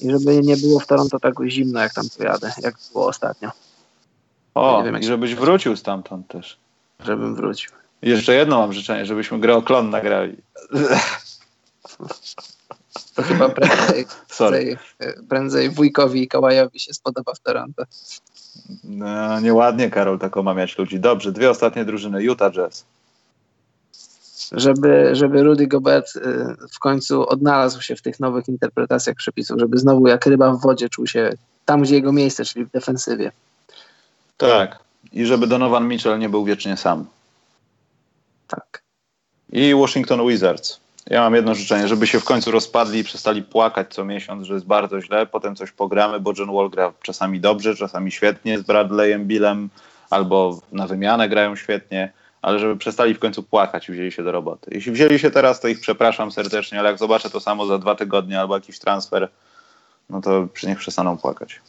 i żeby nie było w Toronto tak zimno, jak tam pojadę, jak było ostatnio, O, wiem, i żebyś wrócił stamtąd też. żebym wrócił. Jeszcze jedno mam życzenie, żebyśmy grę o klon nagrali. To chyba prędzej, prędzej, prędzej wujkowi i Kałajowi się spodoba w Toronto. No, nieładnie, Karol, tak omamiać ludzi. Dobrze, dwie ostatnie drużyny. Utah Jazz. Żeby, żeby Rudy Gobert y, w końcu odnalazł się w tych nowych interpretacjach przepisów, żeby znowu jak ryba w wodzie czuł się tam, gdzie jego miejsce, czyli w defensywie. Tak. I żeby Donovan Mitchell nie był wiecznie sam. Tak. I Washington Wizards. Ja mam jedno życzenie, żeby się w końcu rozpadli i przestali płakać co miesiąc, że jest bardzo źle, potem coś pogramy, bo John Wall gra czasami dobrze, czasami świetnie z Bradleyem Billem, albo na wymianę grają świetnie, ale żeby przestali w końcu płakać i wzięli się do roboty. Jeśli wzięli się teraz, to ich przepraszam serdecznie, ale jak zobaczę to samo za dwa tygodnie albo jakiś transfer, no to przy niech przestaną płakać.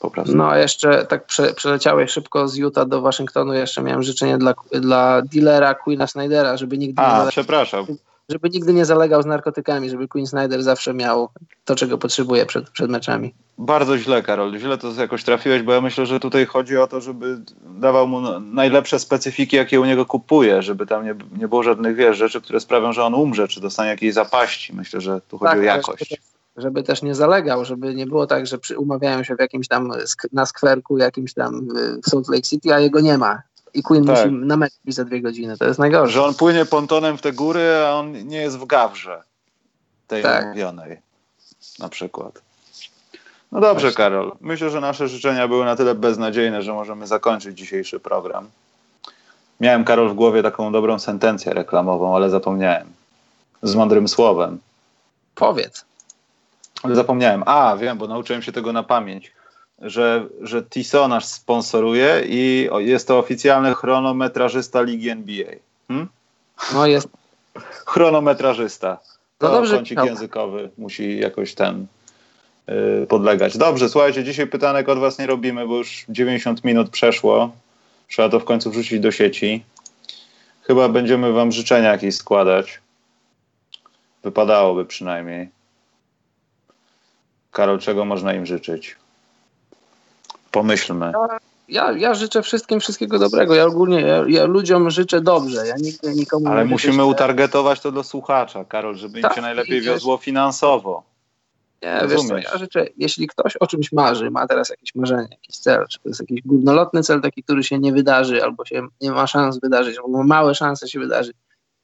Po prostu. No a jeszcze tak prze, przeleciałeś szybko z Utah do Waszyngtonu, jeszcze miałem życzenie dla, dla dealera Queena Snydera, żeby nigdy, nie A, przepraszam. Żeby nigdy nie zalegał z narkotykami, żeby Queen Snyder zawsze miał to, czego potrzebuje przed, przed meczami. Bardzo źle, Karol. Źle to jakoś trafiłeś, bo ja myślę, że tutaj chodzi o to, żeby dawał mu najlepsze specyfiki, jakie u niego kupuje, żeby tam nie, nie było żadnych wiesz, rzeczy, które sprawią, że on umrze, czy dostanie jakiejś zapaści. Myślę, że tu chodzi o ale jakość. Żeby, żeby też nie zalegał, żeby nie było tak, że przy, umawiają się w jakimś tam na skwerku jakimś tam w Salt Lake City, a jego nie ma. I Queen Tak. musi na mecz za dwie godziny. To jest najgorsze. Że on płynie pontonem w te góry, a on nie jest w gawrze tej Tak. Na przykład. No dobrze, Właśnie. Karol. Myślę, że nasze życzenia były na tyle beznadziejne, że możemy zakończyć dzisiejszy program. Miałem, Karol, w głowie taką dobrą sentencję reklamową, ale zapomniałem. Z mądrym słowem. Powiedz. Ale zapomniałem. A, wiem, bo nauczyłem się tego na pamięć. Że, że Tissot nas sponsoruje i jest to oficjalny chronometrażysta Ligi NBA. Hmm? No jest. chronometrażysta. To No dobrze, kącik Michał. językowy musi jakoś ten y, podlegać. Dobrze, słuchajcie, dzisiaj pytanek od was nie robimy, bo już 90 minut przeszło. Trzeba to w końcu wrzucić do sieci. Chyba będziemy wam życzenia jakieś składać. Wypadałoby przynajmniej. Karol, czego można im życzyć? Pomyślmy. Ja, ja życzę wszystkim wszystkiego dobrego. Ja ogólnie ja, ja ludziom życzę dobrze. Ja nigdy nikomu Ale musimy życzę- utargetować to do słuchacza, Karol, żeby im Tak, się najlepiej wiozło finansowo. Nie, wiesz co, ja życzę, jeśli ktoś o czymś marzy, ma teraz jakieś marzenie, jakiś cel, czy to jest jakiś górnolotny cel taki, który się nie wydarzy, albo się nie ma szans wydarzyć, albo ma małe szanse się wydarzyć,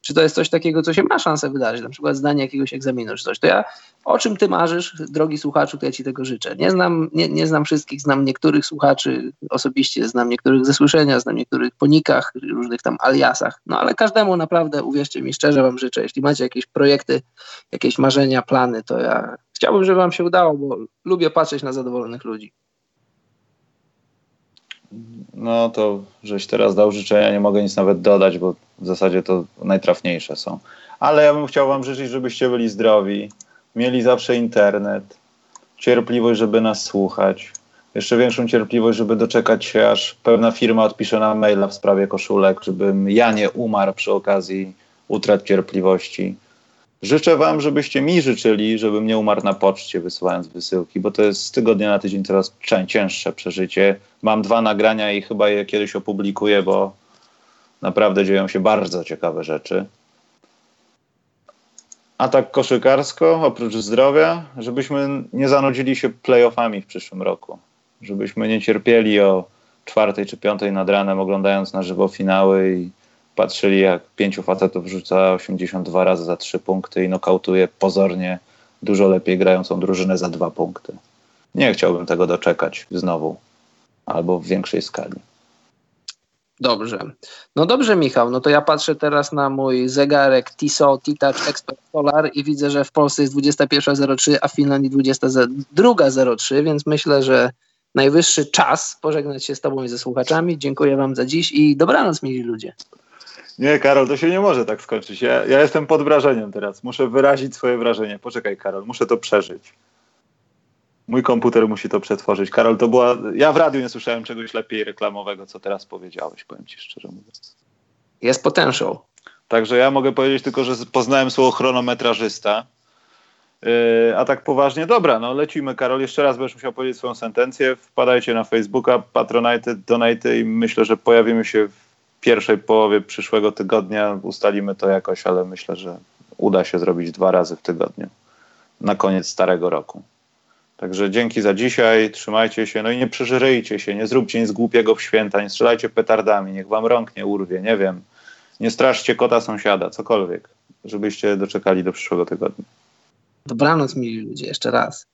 czy to jest coś takiego, co się ma szansę wydarzyć, na przykład zdanie jakiegoś egzaminu, czy coś, to ja, o czym ty marzysz, drogi słuchaczu, to ja ci tego życzę. Nie znam, nie, nie znam wszystkich, znam niektórych słuchaczy osobiście, znam niektórych ze słyszenia, znam niektórych po nikach, różnych tam aliasach, no ale każdemu naprawdę, uwierzcie mi, szczerze wam życzę, jeśli macie jakieś projekty, jakieś marzenia, plany, to ja chciałbym, żeby wam się udało, bo lubię patrzeć na zadowolonych ludzi. No to żeś teraz dał życzenia, nie mogę nic nawet dodać, bo w zasadzie to najtrafniejsze są. Ale ja bym chciał wam życzyć, żebyście byli zdrowi, mieli zawsze internet, cierpliwość, żeby nas słuchać, jeszcze większą cierpliwość, żeby doczekać się, aż pewna firma odpisze nam maila w sprawie koszulek, żebym ja nie umarł przy okazji utrat cierpliwości. Życzę wam, żebyście mi życzyli, żebym nie umarł na poczcie wysyłając wysyłki, bo to jest z tygodnia na tydzień coraz cięższe przeżycie. Mam dwa nagrania i chyba je kiedyś opublikuję, bo naprawdę dzieją się bardzo ciekawe rzeczy. A tak koszykarsko, oprócz zdrowia, żebyśmy nie zanudzili się playoffami w przyszłym roku. Żebyśmy nie cierpieli o czwartej czy piątej nad ranem oglądając na żywo finały i patrzyli jak pięciu facetów rzuca 82 razy za trzy punkty i nokautuje pozornie dużo lepiej grającą drużynę za dwa punkty. Nie chciałbym tego doczekać znowu albo w większej skali. Dobrze. No dobrze, Michał, no to ja patrzę teraz na mój zegarek Tissot T-Touch Expert Solar i widzę, że w Polsce jest 21.03, a w Finlandii 22.03, więc myślę, że najwyższy czas pożegnać się z Tobą i ze słuchaczami. Dziękuję Wam za dziś i dobranoc, mili ludzie. Nie, Karol, to się nie może tak skończyć. Ja, ja jestem pod wrażeniem teraz. Muszę wyrazić swoje wrażenie. Poczekaj, Karol, muszę to przeżyć. Mój komputer musi to przetworzyć. Karol, to była. Ja w radiu nie słyszałem czegoś lepiej reklamowego, co teraz powiedziałeś, powiem ci szczerze mówiąc. Jest potential. Także ja mogę powiedzieć tylko, że poznałem słowo chronometrażysta. Yy, a tak poważnie, dobra, no lecimy, Karol. Jeszcze raz będziesz musiał powiedzieć swoją sentencję. Wpadajcie na Facebooka, Patronite, Donate i myślę, że pojawimy się w pierwszej połowie przyszłego tygodnia. Ustalimy to jakoś, ale myślę, że uda się zrobić dwa razy w tygodniu. Na koniec starego roku. Także dzięki za dzisiaj, trzymajcie się, no i nie przeżyryjcie się, nie zróbcie nic głupiego w święta, nie strzelajcie petardami, niech wam rąk nie urwie, nie wiem. Nie straszcie kota sąsiada, cokolwiek, żebyście doczekali do przyszłego tygodnia. Dobranoc, mili ludzie, jeszcze raz.